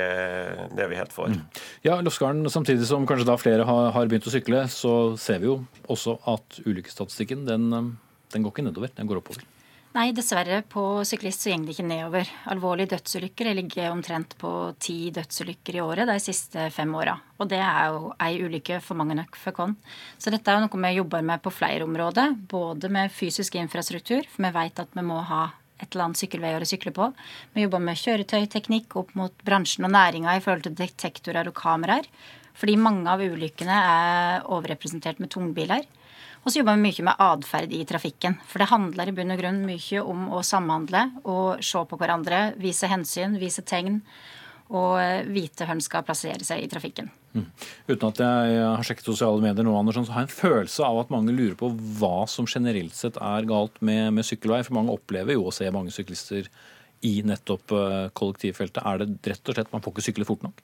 det, er vi helt for. Mm. Ja, Lofsgarden, Samtidig som kanskje da flere har, har, begynt å sykle, så ser vi jo også at ulykkesstatistikken den, den går ikke nedover, den går oppover. Nei, dessverre. På syklist så går det ikke nedover. Alvorlige dødsulykker ligger omtrent på ti dødsulykker i året de siste fem åra. Og det er jo ei ulykke for mange nok for oss. Så dette er jo noe vi jobber med på flere områder. Både med fysisk infrastruktur, for vi vet at vi må ha et eller annet sykkelveier å sykle på. Vi jobber med kjøretøyteknikk opp mot bransjen og næringa i forhold til detektorer og kameraer. Fordi mange av ulykkene er overrepresentert med tungbiler. Og så jobber vi mye med atferd i trafikken. For det handler i bunn og grunn mye om å samhandle og se på hverandre, vise hensyn, vise tegn. Og eh, vite hvor en skal plassere seg i trafikken. Mm. Uten at jeg har sjekket sosiale medier nå, Andersson, så har jeg en følelse av at mange lurer på hva som generelt sett er galt med, med sykkelvei. For mange opplever jo å se mange syklister i nettopp eh, kollektivfeltet. Er det rett og slett man får ikke sykle fort nok?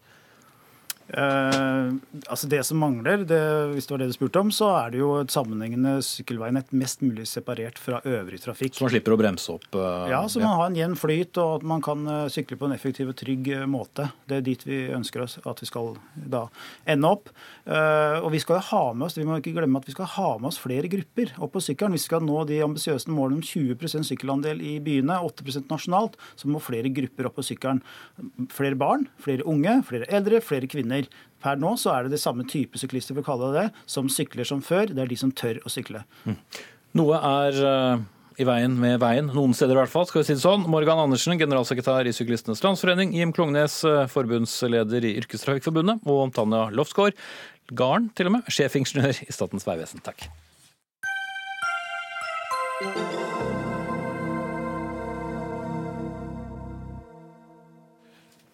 Uh, altså Det som mangler, det, hvis det var det du spurte om, så er det jo et sammenhengende sykkelveinett mest mulig separert fra øvrig trafikk. Så man slipper å bremse opp? Uh, ja, så man har en jevn flyt, og at man kan uh, sykle på en effektiv og trygg måte. Det er dit vi ønsker oss at vi skal da ende opp. og vi skal jo ha med oss vi må ikke glemme at vi skal ha med oss flere grupper opp på sykkelen. Hvis vi skal nå de ambisiøse målene om 20% sykkelandel i byene, 8% nasjonalt, så må flere grupper opp på sykkelen. Flere barn, flere unge, flere eldre, flere kvinner sykler. Per nå så er det det samme type syklister for å kalle det det, som sykler som før. Det er de som tør å sykle. Mm. Noe er uh, i veien med veien, noen steder i hvert fall. skal vi si det sånn. Morgan Andersen, generalsekretær i Syklistenes Landsforening. Jim Klungnes, uh, forbundsleder i Yrkestrafikkforbundet. Og Tanja Lofsgaard, Garn til og med, sjefingeniør i Statens vegvesen. Takk.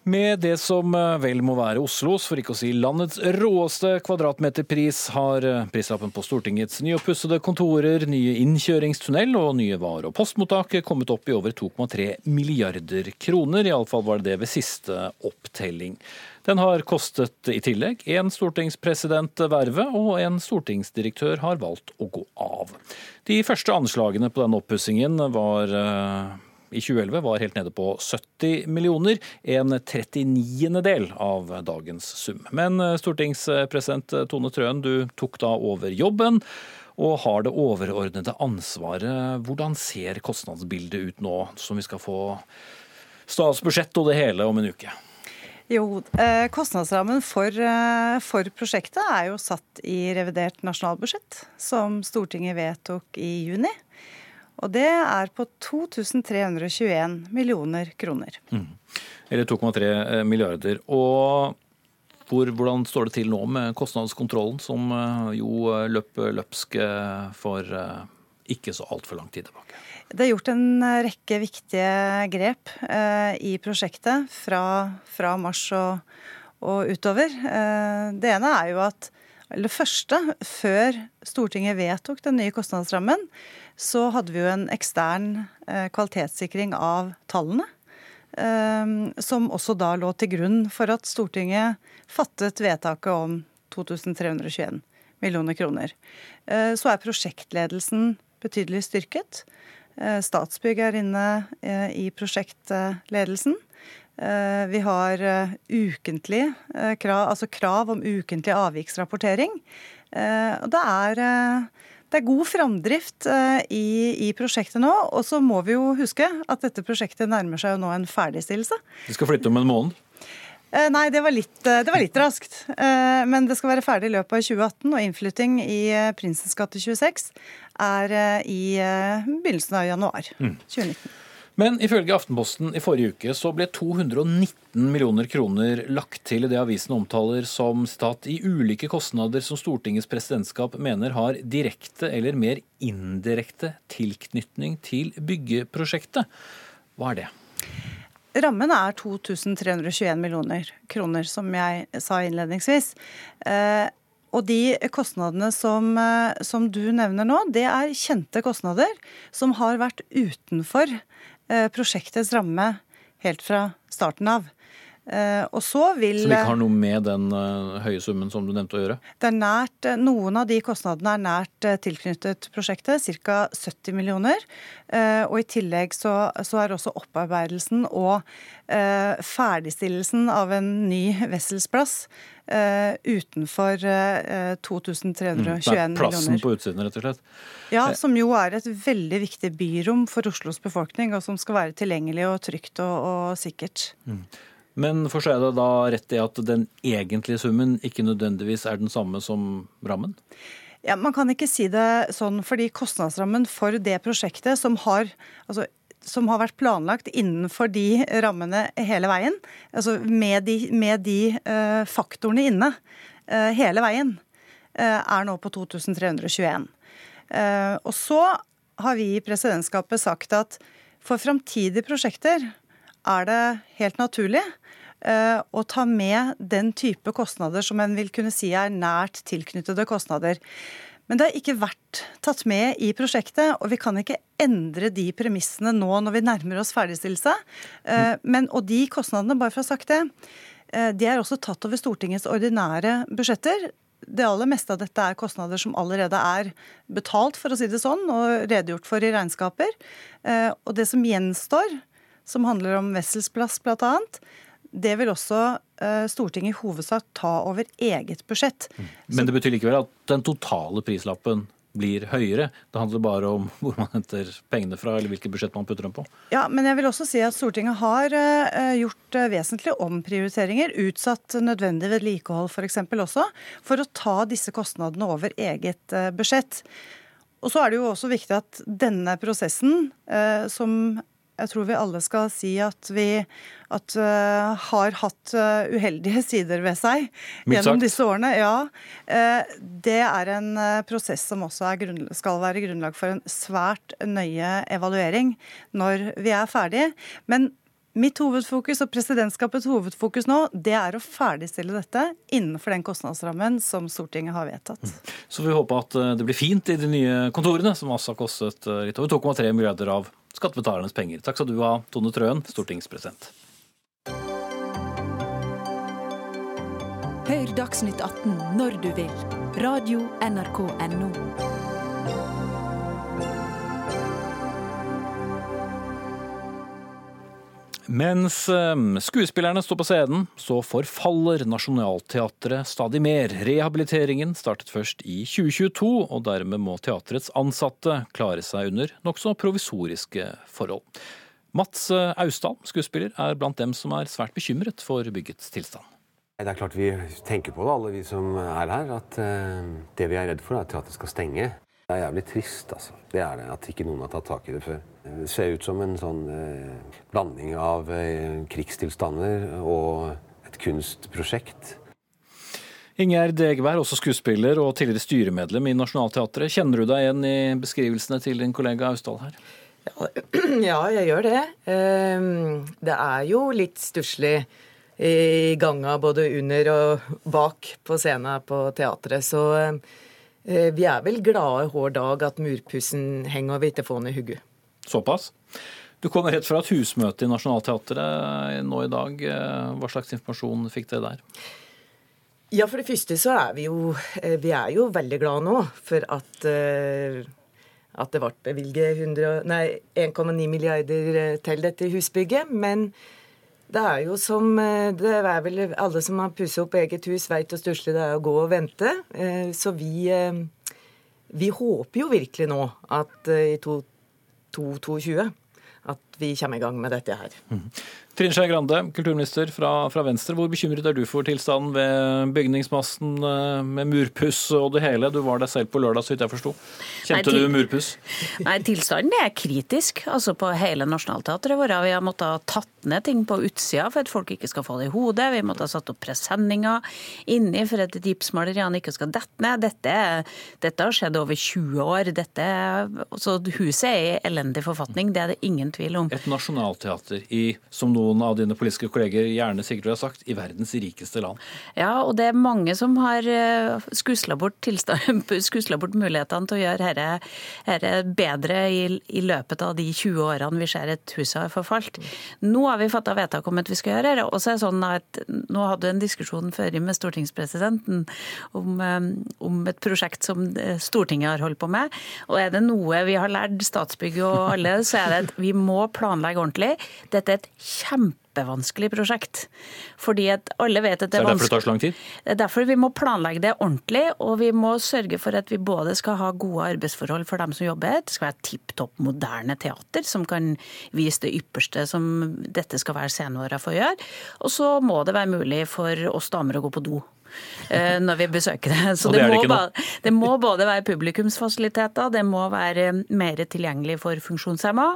Med det som eh, vel må være Oslos, for ikke å si landets råeste kvadratmeterpris, har eh, prislappen på Stortingets nyoppussede kontorer, nye innkjøringstunnel og nye vare- og postmottak kommet opp i over 2,3 milliarder kroner. Iallfall var det det ved siste opptelling. Den har kostet i tillegg en stortingspresident vervet, og en stortingsdirektør har valgt å gå av. De første anslagene på den oppussingen var eh, i 2011 var helt nede på 70 millioner, en 39. del av dagens sum. Men eh, stortingspresident Tone Trøen, du tok da over jobben og har det overordnede ansvaret. Hvordan ser kostnadsbildet ut nå, som vi skal få statsbudsjett og det hele om en uke? Jo, eh, kostnadsrammen for, eh, for, prosjektet er jo satt i revidert nasjonalbudsjett, som Stortinget vedtok i juni. Og det er på 2321 millioner kroner. Mm. Eller 2,3 eh, milliarder. Og hvor, hvordan står det til nå med kostnadskontrollen, som jo løp løpsk for ikke så altfor lang tid tilbake? Det er gjort en rekke viktige grep eh, i prosjektet fra, fra mars og, og utover. Eh, det ene er jo at eller det første, før Stortinget vedtok den nye kostnadsrammen, så hadde vi jo en ekstern eh, kvalitetssikring av tallene. Eh, som også da lå til grunn for at Stortinget fattet vedtaket om 2321 millioner kroner. Eh, så er prosjektledelsen betydelig styrket. Eh, Statsbygg er inne i prosjektledelsen. Vi har ukentlig krav, altså krav om ukentlig avviksrapportering. Og det er, det er god framdrift i, i, prosjektet nå. Og så må vi jo huske at dette prosjektet nærmer seg jo nå en ferdigstillelse. Vi skal flytte om en måned? Nei, det var, litt, det var litt raskt. Men det skal være ferdig i løpet av 2018, og innflytting i Prinsens gate 26 er eh, i eh, begynnelsen av januar 2019. Men ifølge Aftenposten i forrige uke så ble 219 millioner kroner lagt til i det avisen omtaler som stat, i ulike kostnader som Stortingets presidentskap mener har direkte eller mer indirekte tilknytning til byggeprosjektet. Hva er det? Rammen er 2321 millioner kroner, som jeg sa innledningsvis. Eh, og de kostnadene som, eh, som, du nevner nå, det er kjente kostnader som har vært utenfor prosjektets ramme helt fra starten av. Eh, og så vil Som ikke har noe med den høye summen som du nevnte å gjøre? Det er nært, Noen av de kostnadene er nært tilknyttet prosjektet, ca. 70 millioner. Og i tillegg så, så er også opparbeidelsen og ferdigstillelsen av en ny Wessels uh, utenfor uh, 2321 mm, millioner. Plassen på utsiden, rett og slett? Ja, eh. som jo er et veldig viktig byrom for Oslos befolkning, og som skal være tilgjengelig og trygt og, og sikkert. Mm. Men forstår jeg det da rett i at den egentlige summen ikke nødvendigvis er den samme som rammen? Ja, Man kan ikke si det sånn, fordi kostnadsrammen for det prosjektet, som har altså som har vært planlagt innenfor de rammene hele veien, altså med de, med de uh, faktorene inne uh, hele veien, uh, er nå på 2321. og så har vi i presidentskapet sagt at for framtidige prosjekter er det helt naturlig å ta med den type kostnader som en vil kunne si er nært tilknyttede kostnader. Men det har ikke vært tatt med i prosjektet, og vi kan ikke endre de premissene nå når vi nærmer oss ferdigstillelse. Eh, men, og de kostnadene, bare for å ha sagt det, eh, de er også tatt over Stortingets ordinære budsjetter. Det aller meste av dette er kostnader som allerede er betalt, for å si det sånn, og redegjort for i regnskaper. Eh, og det som gjenstår, som handler om Wessels plass bl.a., det vil også eh, Stortinget i hovedsak ta over eget budsjett. Mm. Men det betyr likevel at den totale prislappen blir høyere. Det handler bare om [LAUGHS] hvor man henter pengene fra, eller hvilket budsjett man putter dem på. Ja, men jeg vil også si at Stortinget har eh, gjort eh, vesentlige omprioriteringer. Utsatt nødvendig vedlikehold f.eks. også, for å ta disse kostnadene over eget budsjett. Og så er det jo også viktig at denne prosessen, som jeg tror vi alle skal si at vi at, uh, har hatt uh, uheldige sider ved seg gjennom disse årene. Ja, uh, det er en prosess som også skal være grunnlag for en svært nøye evaluering når vi er ferdige. Men Mitt hovedfokus og presidentskapets hovedfokus nå, det er å ferdigstille dette innenfor den kostnadsrammen som Stortinget har vedtatt. Mm. Så vi håper at det blir fint i de nye kontorene, som altså har kostet litt over 2,3 milliarder av skattebetalernes penger. Takk skal du ha, Tone Trøen, stortingspresident. Hør Dagsnytt 18 når du vil. Radio NRK Radio.nrk.no. Mens ehm, skuespillerne står på scenen, så forfaller Nationaltheatret stadig mer. Rehabiliteringen startet først i 2022, og dermed må teatrets ansatte klare seg under nokså provisoriske forhold. Mats Austdal, skuespiller, er blant dem som er svært bekymret for byggets tilstand. Det er klart Vi tenker på det, alle vi som er her, at det vi er redd for, er at teatret skal stenge. Det er jævlig trist, altså. Det er det, at ikke noen har tatt tak i det før. Det ser ut som en sånn eh, blanding av eh, krigstilstander og et kunstprosjekt. Ingjerd Egeberg, også skuespiller og tidligere styremedlem i Nationaltheatret. Kjenner du deg igjen i beskrivelsene til din kollega Austdal her? Ja, [CLEARS THROAT] jeg gjør det. Ehm, det er jo litt stusslig i ganga både under og bak på scenen på teatret. Så Eh, vi er vel glade hver dag at murpussen henger får ned hugget. Såpass? Du kommer rett fra et husmøte i Nationaltheatret nå i dag. Eh, hva slags informasjon fikk dere der? Ja, For det første så er vi jo, eh, vi er jo veldig glade nå for at, at det ble bevilget 1,9 milliarder til dette husbygget. Men det er jo som eh, Det er vel alle som har pusset opp eget hus, veit hvor stusslig det er å gå og vente. Eh, så vi, eh, vi håper jo virkelig nå at i 2022 at vi kommer i gang med dette her. Mm. Trine Skei Grande, kulturminister fra, fra, Venstre. Hvor bekymret er du for tilstanden ved bygningsmassen eh, med murpuss og det hele? Du var der selv på lørdag, så vidt jeg forsto. Kjente Nei, du murpuss? Nei, tilstanden er kritisk. Altså på hele Nationaltheatret vårt. Vi har måttet ha tatt ned ting på utsida for at folk ikke skal få det i hodet. Vi måtte ha satt opp presenninger inni for at gipsmaleriene ikke skal dette ned. Dette, dette, har skjedd over 20 år. Dette, så huset er i elendig forfatning, det er det ingen tvil om. Et nasjonalteater i, som noen noen av dine politiske kolleger gjerne sikkert vil ha sagt, i verdens rikeste land. Ja, og det er mange som har eh, skusla bort, [LAUGHS] bort, mulighetene til å gjøre dette bedre i, i, løpet av de 20 årene vi ser et hus har forfalt. Nå har vi fatta vedtak om at vi skal gjøre dette. Og så er det sånn at Nå hadde du en diskusjon før med stortingspresidenten om, eh, om et prosjekt som eh, Stortinget har holdt på med. Og er det noe vi har lært Statsbygg og alle, så er det at vi må planlegge ordentlig. Dette er et kjempe kjempevanskelig prosjekt. Fordi at alle vet at det er vanskelig. Så er det derfor det tar så lang tid? Det er derfor vi må planlegge det ordentlig, og vi må sørge for at vi både skal ha gode arbeidsforhold for dem som jobber, det skal være tipp topp moderne teater som kan vise det ypperste som dette skal være sceneåra for å gjøre, og så må det være mulig for oss damer å gå på do eh, når vi besøker det. Så det, det, må bare, det, må både være publikumsfasiliteter, det må være mer tilgjengelig for funksjonshemma,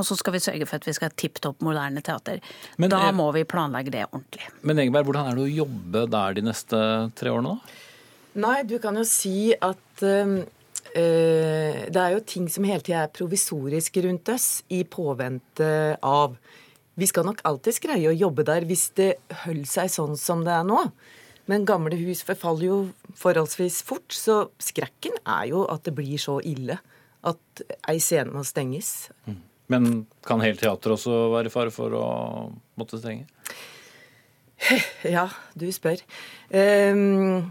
og så skal vi sørge for at vi skal ha tipp topp moderne teater. Men, da må vi planlegge det ordentlig. Men Egeberg, hvordan er det å jobbe der de neste tre årene, da? Nei, du kan jo si at øh, det er jo ting som hele tida er provisoriske rundt oss i påvente av Vi skal nok alltids greie å jobbe der hvis det holder seg sånn som det er nå. Men gamle hus forfaller jo forholdsvis fort, så skrekken er jo at det blir så ille at ei scene må stenges. Mm. Men kan hele teatret også være i fare for å måtte stenge? [LAUGHS] Ja, du spør. Um,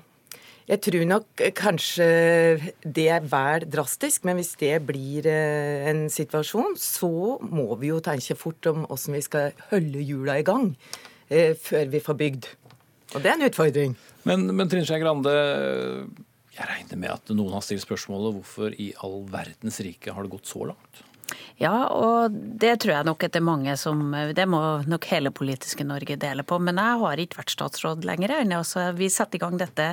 jeg tror nok kanskje det er vel drastisk, men hvis det blir eh, en situasjon, så må vi jo tenke fort om hvordan vi skal holde hjula i gang eh, før vi får bygd. Og det er en utfordring. Men, men Trine Skei Grande, jeg regner med at noen har stilt spørsmålet hvorfor i all verdens rike har det gått så langt? Ja, og det tror jeg nok at det er mange som Det må nok hele politiske Norge dele på. Men jeg har ikke vært statsråd lenger. Altså, vi satte i gang dette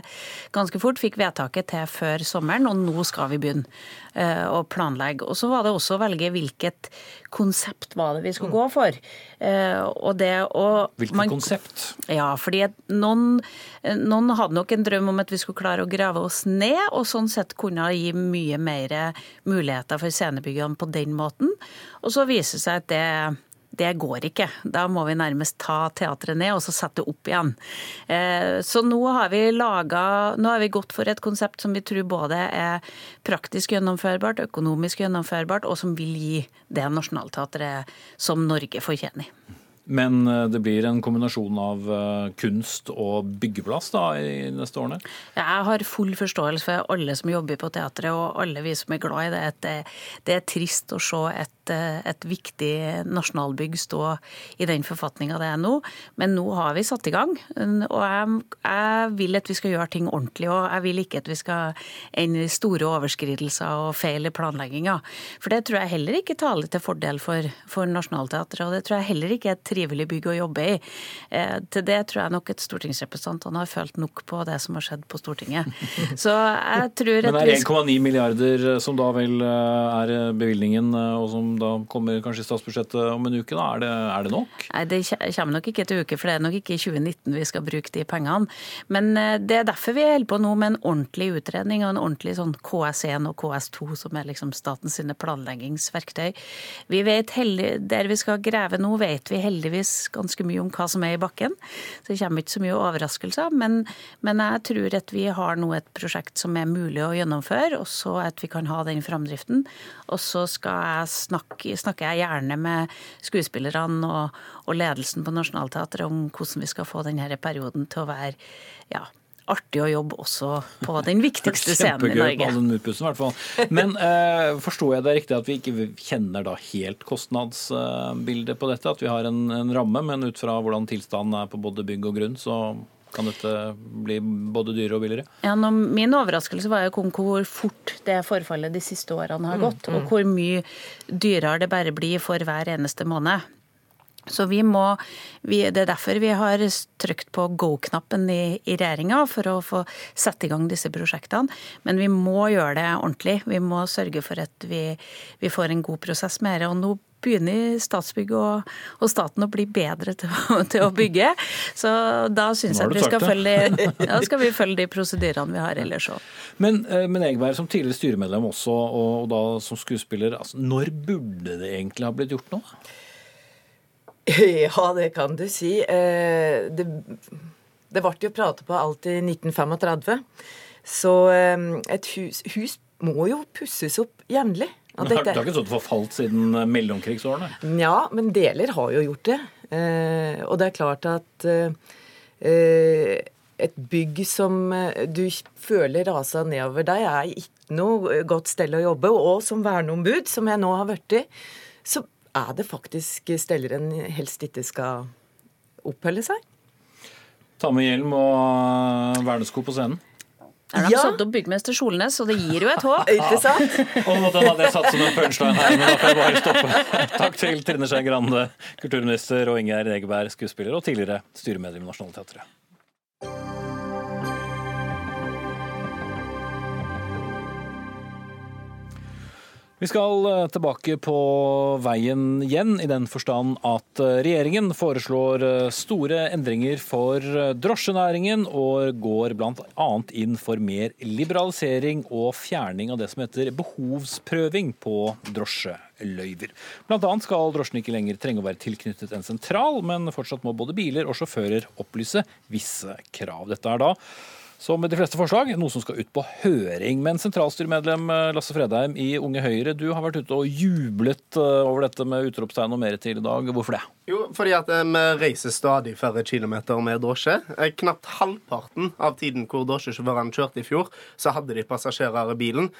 ganske fort, fikk vedtaket til før sommeren, og nå skal vi begynne uh, å planlegge. Og så var det også å velge hvilket konsept var det vi skulle gå for. Uh, og det å Hvilket man, konsept? Ja, fordi noen, noen hadde nok en drøm om at vi skulle klare å grave oss ned, og sånn sett kunne gi mye mer muligheter for scenebyggene på den måten. Og så viser det seg at det det går ikke. Da må vi nærmest ta teatret ned og så sette opp igjen. Eh, så nå har vi laga Nå har vi gått for et konsept som vi tror både er praktisk gjennomførbart, økonomisk gjennomførbart, og som vil gi det Nationaltheatret som Norge fortjener. Men eh, det blir en kombinasjon av eh, kunst og byggeplass da, i neste årene? Jeg har full forståelse for alle som jobber på teatret, og alle vi som er glad i det. At det, det er trist å se et, eh, et viktig nasjonalbygg stå i den forfatninga det er nå. Men nå har vi satt i gang, og jeg, jeg vil at vi skal gjøre ting ordentlig. Og jeg vil ikke at vi skal ende i store overskridelser og feil i planlegginga. For det tror jeg heller ikke taler til fordel for, for Nationaltheatret, og det tror jeg heller ikke er trivelig bygg å jobbe i. Eh, til det tror jeg nok at stortingsrepresentantene har følt nok på det som har skjedd på Stortinget. [LAUGHS] Så jeg tror at Men er 1,9 milliarder eh, som da vel eh, er bevilgningen, og som da kommer kanskje i statsbudsjettet om en uke, da, er det, er det nok? Nei, det kommer nok ikke til uke, for det er nok ikke i 2019 vi skal bruke de pengene. Men det er derfor vi holder på nå med en ordentlig utredning og en ordentlig sånn KS1 og KS2, som er liksom statens planleggingsverktøy. Vi vet heldig, Der vi skal grave nå, vet vi heldig heldigvis ganske mye om hva som er i bakken. Så det kommer ikke så mye overraskelser. Men, men jeg tror at vi har nå et prosjekt som er mulig å gjennomføre, og så at vi kan ha den framdriften. Og så jeg snakke, snakker jeg gjerne med skuespillerne og, og ledelsen på Nationaltheatret om hvordan vi skal få denne perioden til å være ja, artig å jobbe også på den viktigste [LAUGHS] scenen i Norge. Kjempegøy. Men eh, forstår jeg det riktig at vi ikke kjenner da helt kostnadsbildet på dette? At vi har en, en ramme, men ut fra hvordan tilstanden er på både bygg og grunn, så kan dette bli både dyrere og billigere? Ja, nå, Min overraskelse var jo hvor fort det forfallet de siste årene har mm, gått. Mm, mm. Og hvor mye dyrere det bare blir for hver eneste måned. Så vi må, vi, Det er derfor vi har trykt på go-knappen i, i regjeringa, for å få sette i gang disse prosjektene. Men vi må gjøre det ordentlig. Vi må sørge for at vi, vi får en god prosess med det. Og nå begynner Statsbygg og, og, staten å bli bedre til, [LAUGHS] til, å bygge. Så da syns jeg at vi skal følge, [LAUGHS] da skal vi følge de prosedyrene vi har ellers òg. Men, eh, men Egberg, som tidligere styremedlem også, og, og da som skuespiller, altså, når burde det egentlig ha blitt gjort noe? [LAUGHS] Ja, det kan du si. Eh, det, det ble jo pratet på alt i 1935. Så eh, et hus, hus må jo pusses opp jevnlig. Det har ikke sånn forfalt siden eh, mellomkrigsårene? Ja, men deler har jo gjort det. Og det er klart at et bygg som du føler rasa nedover deg, er ikke noe godt sted å jobbe. Og som verneombud, som jeg nå har blitt i, så er det faktisk steller en helst ikke skal oppholde seg. Ta med hjelm og vernesko på scenen. Er de ja. satt opp byggmester Solnes, så det gir jo et håp. [LAUGHS] Ikke sant? og den hadde jeg satt som en punchline her, men da får jeg bare stoppe. Takk til Trine Skei Grande, kulturminister, og Ingjerd Egeberg, skuespiller og tidligere styremedlem i Nationaltheatret. Vi skal eh, tilbake på veien igjen, i den forstand at eh, regjeringen foreslår eh, store endringer for drosjenæringen, og går bl.a. inn for mer liberalisering og fjerning av det som heter behovsprøving på drosjeløyver. Bl.a. skal drosjen ikke lenger trenge å være tilknyttet en sentral, men fortsatt må både biler og sjåfører opplyse visse krav. Dette er da som de fleste forslag, noe som skal ut på høring. Men sentralstyremedlem eh, Lasse Fredheim i Unge Høyre, du har vært ute og jublet eh, over dette med utropstegn og mer til i dag. Hvorfor det? Jo, fordi at eh, vi reiser stadig færre kilometer med drosje. Knapt halvparten av tiden hvor drosjesjåførene kjørte i fjor, så hadde de passasjerer i bilen.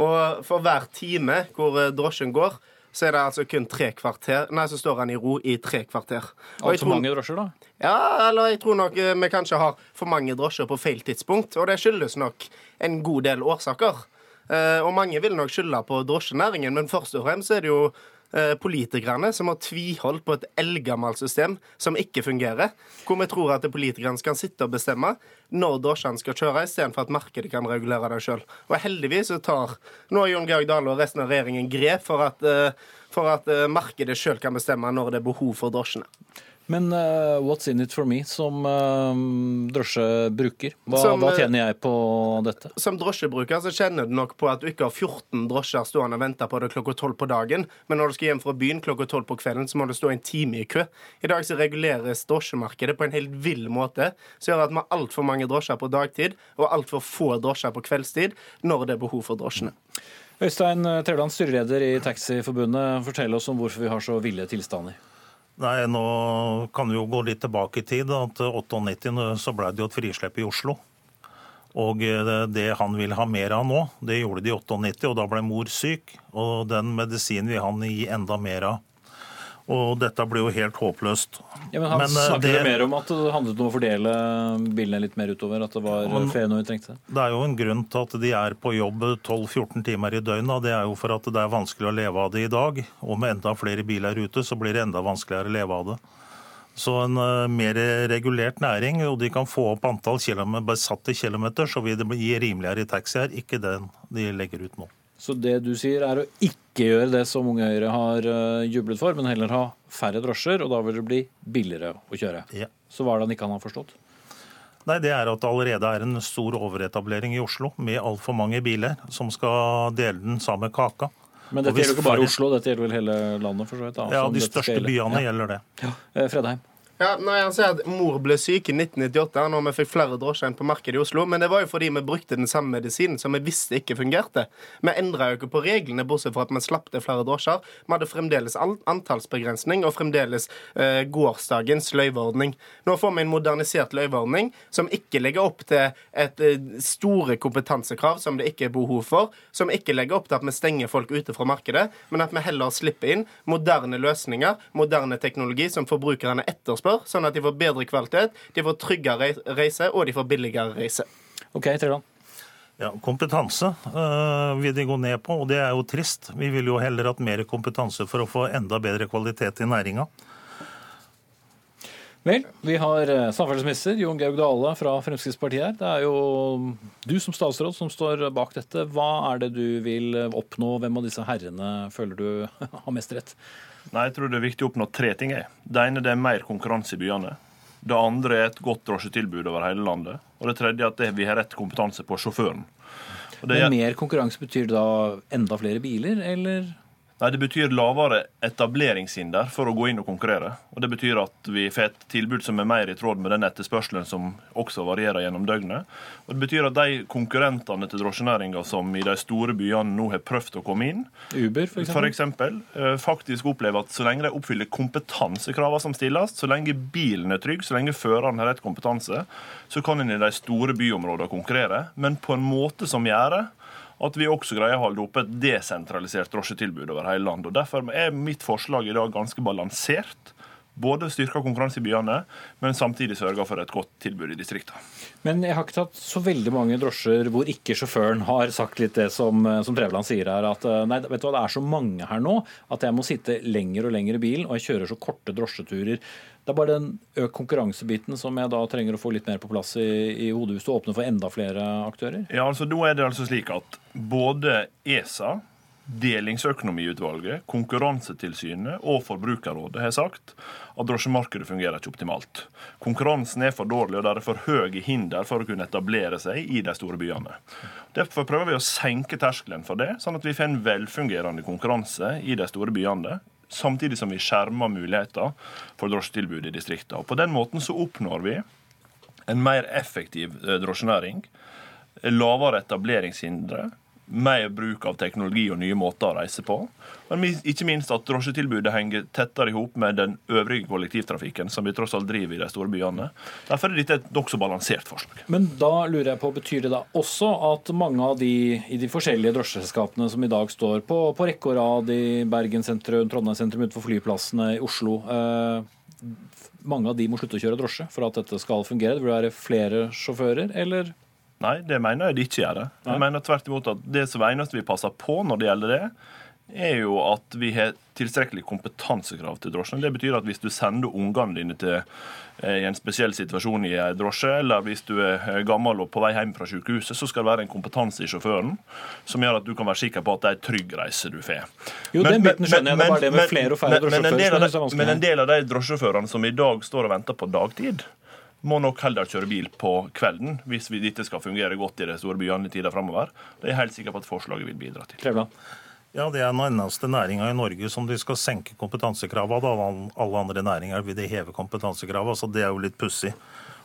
Og for hver time hvor drosjen går, så er det altså kun tre kvarter Nei, så står han i ro i tre kvarter. Og Altfor mange drosjer, da? Ja, eller jeg tror nok eh, vi kanskje har for mange drosjer på feil tidspunkt. Og det skyldes nok en god del årsaker. Eh, og mange vil nok skylde på drosjenæringen, men først og fremst er det jo politikerne som har tviholdt på et eldgammelt system som ikke fungerer. Hvor vi tror at politikerne skal sitte og bestemme når drosjene skal kjøre, istedenfor at markedet kan regulere det sjøl. Og heldigvis så tar nå Jon Georg Dale og resten av regjeringen grep for at, eh, for at eh, markedet sjøl kan bestemme når det er behov for drosjene. Men uh, what's in it for me som uh, drosjebruker? Hva, som, hva, tjener jeg på dette? Som drosjebruker så kjenner du nok på at du ikke har 14 drosjer stående og venter på det klokka 12 på dagen. Men når du skal hjem fra byen klokka 12 på kvelden, så må du stå en time i kø. I dag så reguleres drosjemarkedet på en helt vill måte, som gjør at vi har altfor mange drosjer på dagtid og altfor få drosjer på kveldstid når det er behov for drosjene. Øystein Trevland, styreleder i Taxiforbundet. Fortell oss om hvorfor vi har så ville tilstander. Nei, Nå kan vi jo gå litt tilbake i tid. at 98 så ble det jo et frislepp i Oslo. Og eh, det han vil ha mer av nå, det gjorde de i 98, og da ble mor syk. Og den medisinen vil han gi enda mer av. Og dette blir jo helt håpløst. Ja, men Han Men, eh, snakker det- mer om at det handlet om å fordele bilene litt mer utover. At det var flere vi trengte det. Er jo en grunn til at de er på jobb 12-14 timer i døgnet. Det er jo for at det er vanskelig å leve av det i dag. Og med enda flere biler ute, så blir det enda vanskeligere å leve av det. Så en uh, mer regulert næring, og de kan få opp antall kilometer, besatte kilometer, så vil det bli rimeligere i taxi her. Ikke den de legger ut nå. Så det du sier er å ikke gjøre det som Unge Høyre har eh, jublet for, men heller ha færre drosjer, og da vil det bli billigere å kjøre. Ja. Så hva er det han ikke har forstått? Nei, Det er at det allerede er en stor overetablering i Oslo med altfor mange biler som skal dele den samme kaka. Men dette gjelder ikke bare Oslo, dette gjelder vel hele landet? for så vidt. da, Ja, de største byene Ja. gjelder det. Ja. Fredheim. Ja, når Han sier at mor ble syk i 1998 når vi fikk flere drosjer enn på markedet i Oslo. Men det var jo fordi vi brukte den samme medisinen som vi visste ikke fungerte. Vi endra jo ikke på reglene, bortsett fra at vi slapp til flere drosjer. Vi hadde fremdeles antallsbegrensning og fremdeles eh, gårsdagens løyveordning. Nå får vi en modernisert løyveordning som ikke legger opp til et eh, store kompetansekrav som det ikke er behov for, som ikke legger opp til at vi stenger folk ute fra markedet, men at vi heller slipper inn moderne løsninger, moderne teknologi som forbrukerne etterspør, sånn at de får bedre kvalitet, de får tryggere reise, og de får billigere reise. Ok, Treland. Ja, Kompetanse øh, vil de gå ned på, og det er jo trist. Vi vil jo heller hatt mer kompetanse for å få enda bedre kvalitet i næringa. Vel, vi har eh, samferdselsminister Jon Georg Dale fra Fremskrittspartiet her. Det er jo du som statsråd som står bak dette. Hva er det du vil oppnå? Hvem av disse herrene føler du [LAUGHS] har mest rett? Nei, jeg tror det er viktig å oppnå tre ting. jeg. Det ene det er mer konkurranse i byene. Det andre er et godt drosjetilbud over hele landet. Og det tredje er at det- vi har rett kompetanse på sjåføren. Og det, Men mer konkurranse betyr da enda flere biler, eller? Nei, det betyr lavere etableringshinder for å gå inn og konkurrere. Og Det betyr at vi får et tilbud som er mer i tråd med den etterspørselen som også varierer gjennom døgnet. Og Det betyr at de konkurrentene til drosjenæringa som i de store byene nå har prøvd å komme inn, Uber, for eksempel? for eksempel, eh, faktisk opplever at så lenge de oppfyller kompetansekravene som stilles, så lenge bilen er trygg, så lenge føreren har rett kompetanse, så kan en i de store byområdene konkurrere, men på en måte som gjør at vi også greier å holde oppe et desentralisert drosjetilbud over hele landet. Og Derfor er mitt forslag i dag ganske balansert. Både styrka konkurranse i byene, men samtidig sørga for et godt tilbud i distriktene. Men jeg har ikke tatt så veldig mange drosjer hvor ikke sjåføren har sagt litt det som, eh, som Trevland sier her. At eh, nei, vet du hva, det er så mange her nå at jeg må sitte lenger og lenger i bilen, og jeg kjører så korte drosjeturer. Det er bare den økt konkurransebiten som jeg da trenger å få litt mer på plass i, i hodet hvis du åpner for enda flere aktører. Ja, altså Nå er det altså slik at både ESA, Delingsøkonomiutvalget, Konkurransetilsynet og Forbrukerrådet har sagt at drosjemarkedet fungerer ikke optimalt. Konkurransen er for dårlig, og det er for høye hinder for å kunne etablere seg i de store byene. Derfor prøver vi å senke terskelen for det, sånn at vi får en velfungerende konkurranse i de store byene. Samtidig som vi skjermer muligheter for drosjetilbud i distriktene. På den måten så oppnår vi en mer effektiv eh, drosjenæring, lavere etableringshindre, mer bruk av teknologi og nye måter å reise på. Men ikke minst at drosjetilbudet henger tettere i hop med den øvrige kollektivtrafikken som vi tross alt driver i de store byene. Derfor er dette et nokså balansert forslag. Men da lurer jeg på, betyr det da også at mange av de i de forskjellige drosjeselskapene som i dag står på, på rekke og rad i Bergen sentrum, Trondheim sentrum, utenfor flyplassene i Oslo, eh, mange av de må slutte å kjøre drosje for at dette skal fungere? Det vil være flere sjåfører, eller? Nei, det mener jeg det ikke gjør. Jeg mener tvert imot at det som eneste vi passer på når det gjelder det, er jo at vi har tilstrekkelig kompetansekrav til drosjen. Det betyr at hvis du sender ungene dine til eh, i en spesiell situasjon i en drosje, eller hvis du er eh, gammel og på vei hjem fra sykehuset, så skal det være en kompetanse i sjåføren som gjør at du kan være sikker på at det er en trygg reise du får. Jo, den biten skjønner jeg, det det med flere og færre men, men en del av de drosjesjåførene som i dag står og venter på dagtid, må nok heller kjøre bil på kvelden hvis vi, dette skal fungere godt i de store byene i tida framover. Det er jeg helt sikker på at forslaget vil bidra til. Ja, Det er den eneste næringa i Norge som de skal senke kompetansekravene. av. alle andre næringer vil de heve kompetansekravene, så det er jo litt pussig.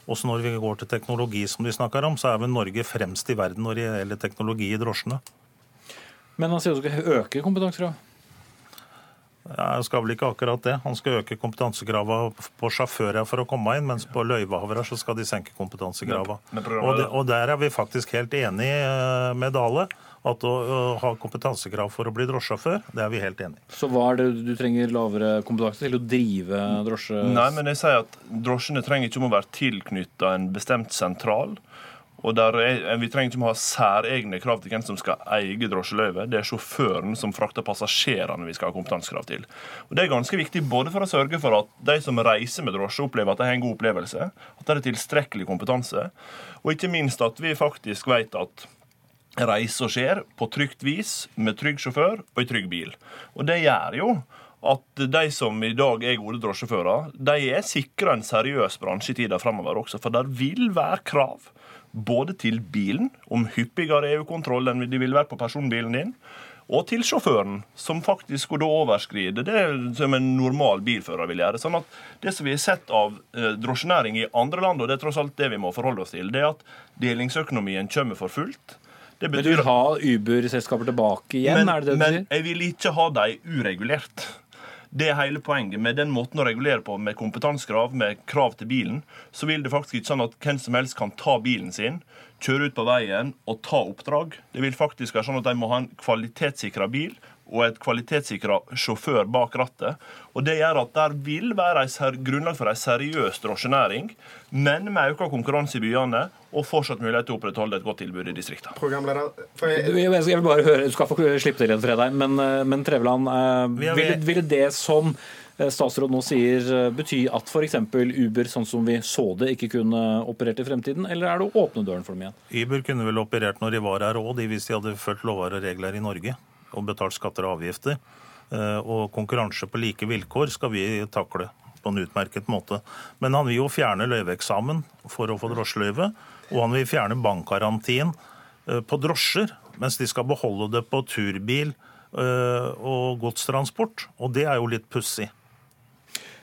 Også når vi går til teknologi, som de snakker om, så er vel Norge fremst i verden når det gjelder teknologi i drosjene. Men han sier du skal øke kompetansekrav. Jeg skal vel ikke akkurat det. Han skal øke kompetansekravene på sjåfører for å komme inn, mens på løyvehavere så skal de senke kompetansekravene. Og, og der er vi faktisk helt enig eh, med Dale. At å, å ha kompetansekrav for å bli drosjesjåfør, det er vi helt enig i. Så hva er det du trenger lavere kompetanse til å drive drosje? Nei, men jeg sier at drosjene trenger ikke om å være tilknytta en bestemt sentral. Og er, Vi trenger ikke å ha særegne krav til hvem som skal eie drosjeløyve. Det er sjåføren som frakter passasjerene vi skal ha kompetansekrav til. Og Det er ganske viktig både for å sørge for at de som reiser med drosje, opplever at de har en god opplevelse, at det er tilstrekkelig kompetanse, og ikke minst at vi faktisk vet at reisa skjer på trygt vis, med trygg sjåfør og i trygg bil. Og det gjør jo at de som i dag er gode drosjesjåfører, de er sikra en seriøs bransje i tida fremover også. For det vil være krav både til bilen, om hyppigere EU-kontroll enn det vil være på personbilen din, og til sjåføren, som faktisk skulle overskride det som en normal bilfører vil gjøre. Sånn at Det som vi har sett av eh, drosjenæring i andre land, og det er tross alt det vi må forholde oss til, det er at delingsøkonomien kommer for fullt. Det Men du vil ha Uber-selskaper tilbake igjen, men, er det det du men sier? jeg vil ikke ha dem uregulert. Det er hele poenget. Med den måten å regulere på, med kompetansekrav, med krav til bilen, så vil det faktisk ikke sånn at hvem som helst kan ta bilen sin, kjøre ut på veien og ta oppdrag. Det vil faktisk være sånn at de må ha en kvalitetssikra bil og et kvalitetssikra sjåfør bak rattet. Og Det gjør at der vil være grunnlag for ei seriøs drosjenæring, men med økt konkurranse i byene og fortsatt mulighet til å opprettholde et godt tilbud i distriktene. Programleder, jeg, Jeg vil bare høre, du skal få slippe til igjen, Fredheim, men, eh, men Trevland, eh, Vi ville, ville det som eh, statsråd nå sier, eh, bety at f.eks. Uber, sånn som vi så det, ikke kunne operert i fremtiden, eller er det å åpne døren for dem igjen? Uber kunne vel operert når de var her òg, hvis de hadde fulgt lover og regler i Norge og betalt skatter og avgifter. Eh, Og konkurranse på like vilkår skal vi takle på en utmerket måte. Men han vil jo fjerne løyveeksamen for å få drosjeløyve, og han vil fjerne bankgarantien eh, på drosjer, mens de skal beholde det på turbil eh, og godstransport. Og det er jo litt pussig.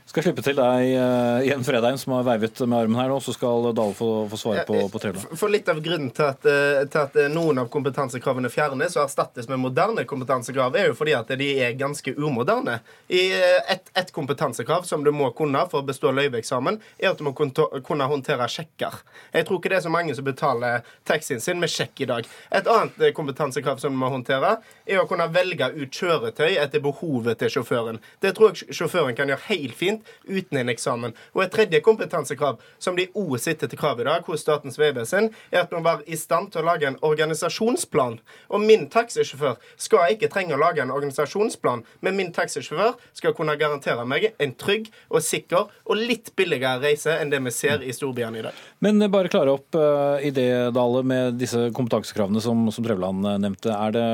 Skal slippe til deg uh, igjen, Fredheim, som har veivet med armen her nå, så skal Dale få, få svare på, på Treveland. for litt av grunnen til at, eh, til at eh, noen av kompetansekravene fjernes og erstattes med moderne kompetansekrav, er jo fordi at de er ganske umoderne. I eh, et, et kompetansekrav som du må kunne for å bestå løyveeksamen, er at du må kunne håndtere sjekker. Jeg tror ikke det er så mange som betaler taxien sin med sjekk i dag. Et annet eh, kompetansekrav som du må håndtere, er å kunne velge ut kjøretøy etter behovet til sjåføren. Det tror jeg sjåføren kan gjøre helt fint uten en eksamen. Og et tredje kompetansekrav, som de òg sitter til krav i dag hos Statens vegvesen, er at man var i stand til å lage en organisasjonsplan. Og min taxisjåfør skal ikke trenge å lage en organisasjonsplan, men min taxisjåfør skal kunne garantere meg en trygg og sikker og litt billigere reise enn det vi ser i storbyene i dag. Men eh, bare klare opp uh, i det, Dale, med disse kompetansekravene som, som Treveland eh, nevnte. Er det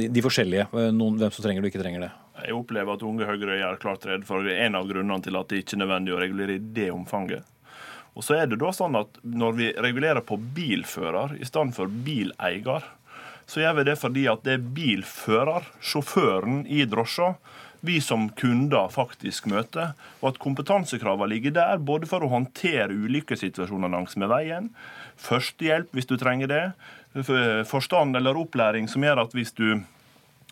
de, de forskjellige? eh, Noen, hvem som trenger det og ikke trenger det? Jeg opplever at Unge Høyre gjør klart rede for en av grunnene til at det ikke er nødvendig å regulere i det omfanget. Og så er det da sånn at Når vi regulerer på bilfører i stedet for bileier, så gjør vi det fordi at det er bilfører, sjåføren i drosja, vi som kunder faktisk møter, og at kompetansekravene ligger der både for å håndtere ulykkessituasjoner langs med veien, førstehjelp hvis du trenger det, forstand eller opplæring som gjør at hvis du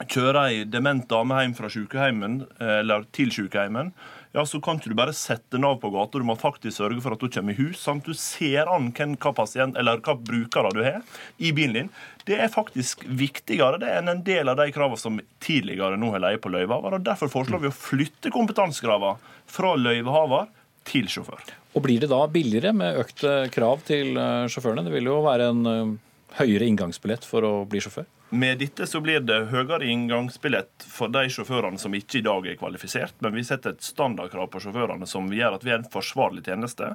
kjører ei dement dame hjem fra sykeheimen, eller til sykeheimen, ja, så kan ikke du bare sette den av på gata. Du må faktisk sørge for at hun kommer i hus. samt Du ser an hvem, hva pasient, eller hva brukere du har i bilen din. Det er faktisk viktigere det enn en del av de kravene som tidligere nå har leid på løyvehaver. og Derfor foreslår vi å flytte kompetansekravene fra løyvehaver til sjåfør. Og blir det da billigere med økte krav til eh, sjåførene? Det vil jo være en eh, høyere inngangsbillett for å bli sjåfør? Med dette så blir det høyere inngangsbillett for de sjåførene som ikke i dag er kvalifisert, men vi setter et standardkrav på sjåførene som gjør at vi er en forsvarlig tjeneste.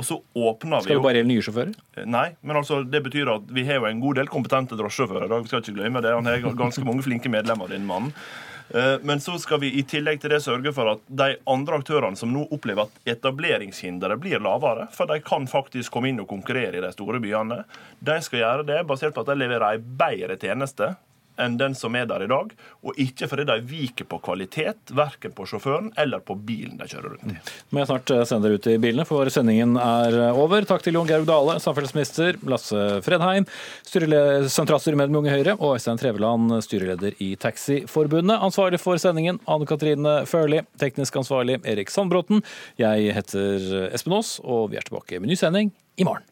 Og så åpner vi Skal det bare gjelde nye sjåfører? Nei, men altså det betyr at vi har jo en god del kompetente drosjesjåfører. Vi skal ikke glemme det. Han har ganske mange flinke medlemmer, din mann. Eh, Men så skal vi i tillegg til det sørge for at de andre aktørene som nå opplever at etableringshinderet blir lavere, for de kan faktisk komme inn og konkurrere i de store byene, de skal gjøre det basert på at de leverer en bedre tjeneste enn den som er der i dag. Og ikke fordi de viker på kvalitet, verken på sjåføren eller på bilen de kjører rundt i. Må jeg snart sende dere ut i bilene, for sendingen er over. Takk til Jon Georg Dale, samferdselsminister, Lasse Fredheim, sentralstyremedlem med Unge Høyre, og Øystein Treveland, styreleder i Taxiforbundet. Ansvarlig for sendingen, Anne Katrine Førli. Teknisk ansvarlig, Erik Sandbråten. Jeg heter Espen Aas, og vi er tilbake med ny sending i morgen.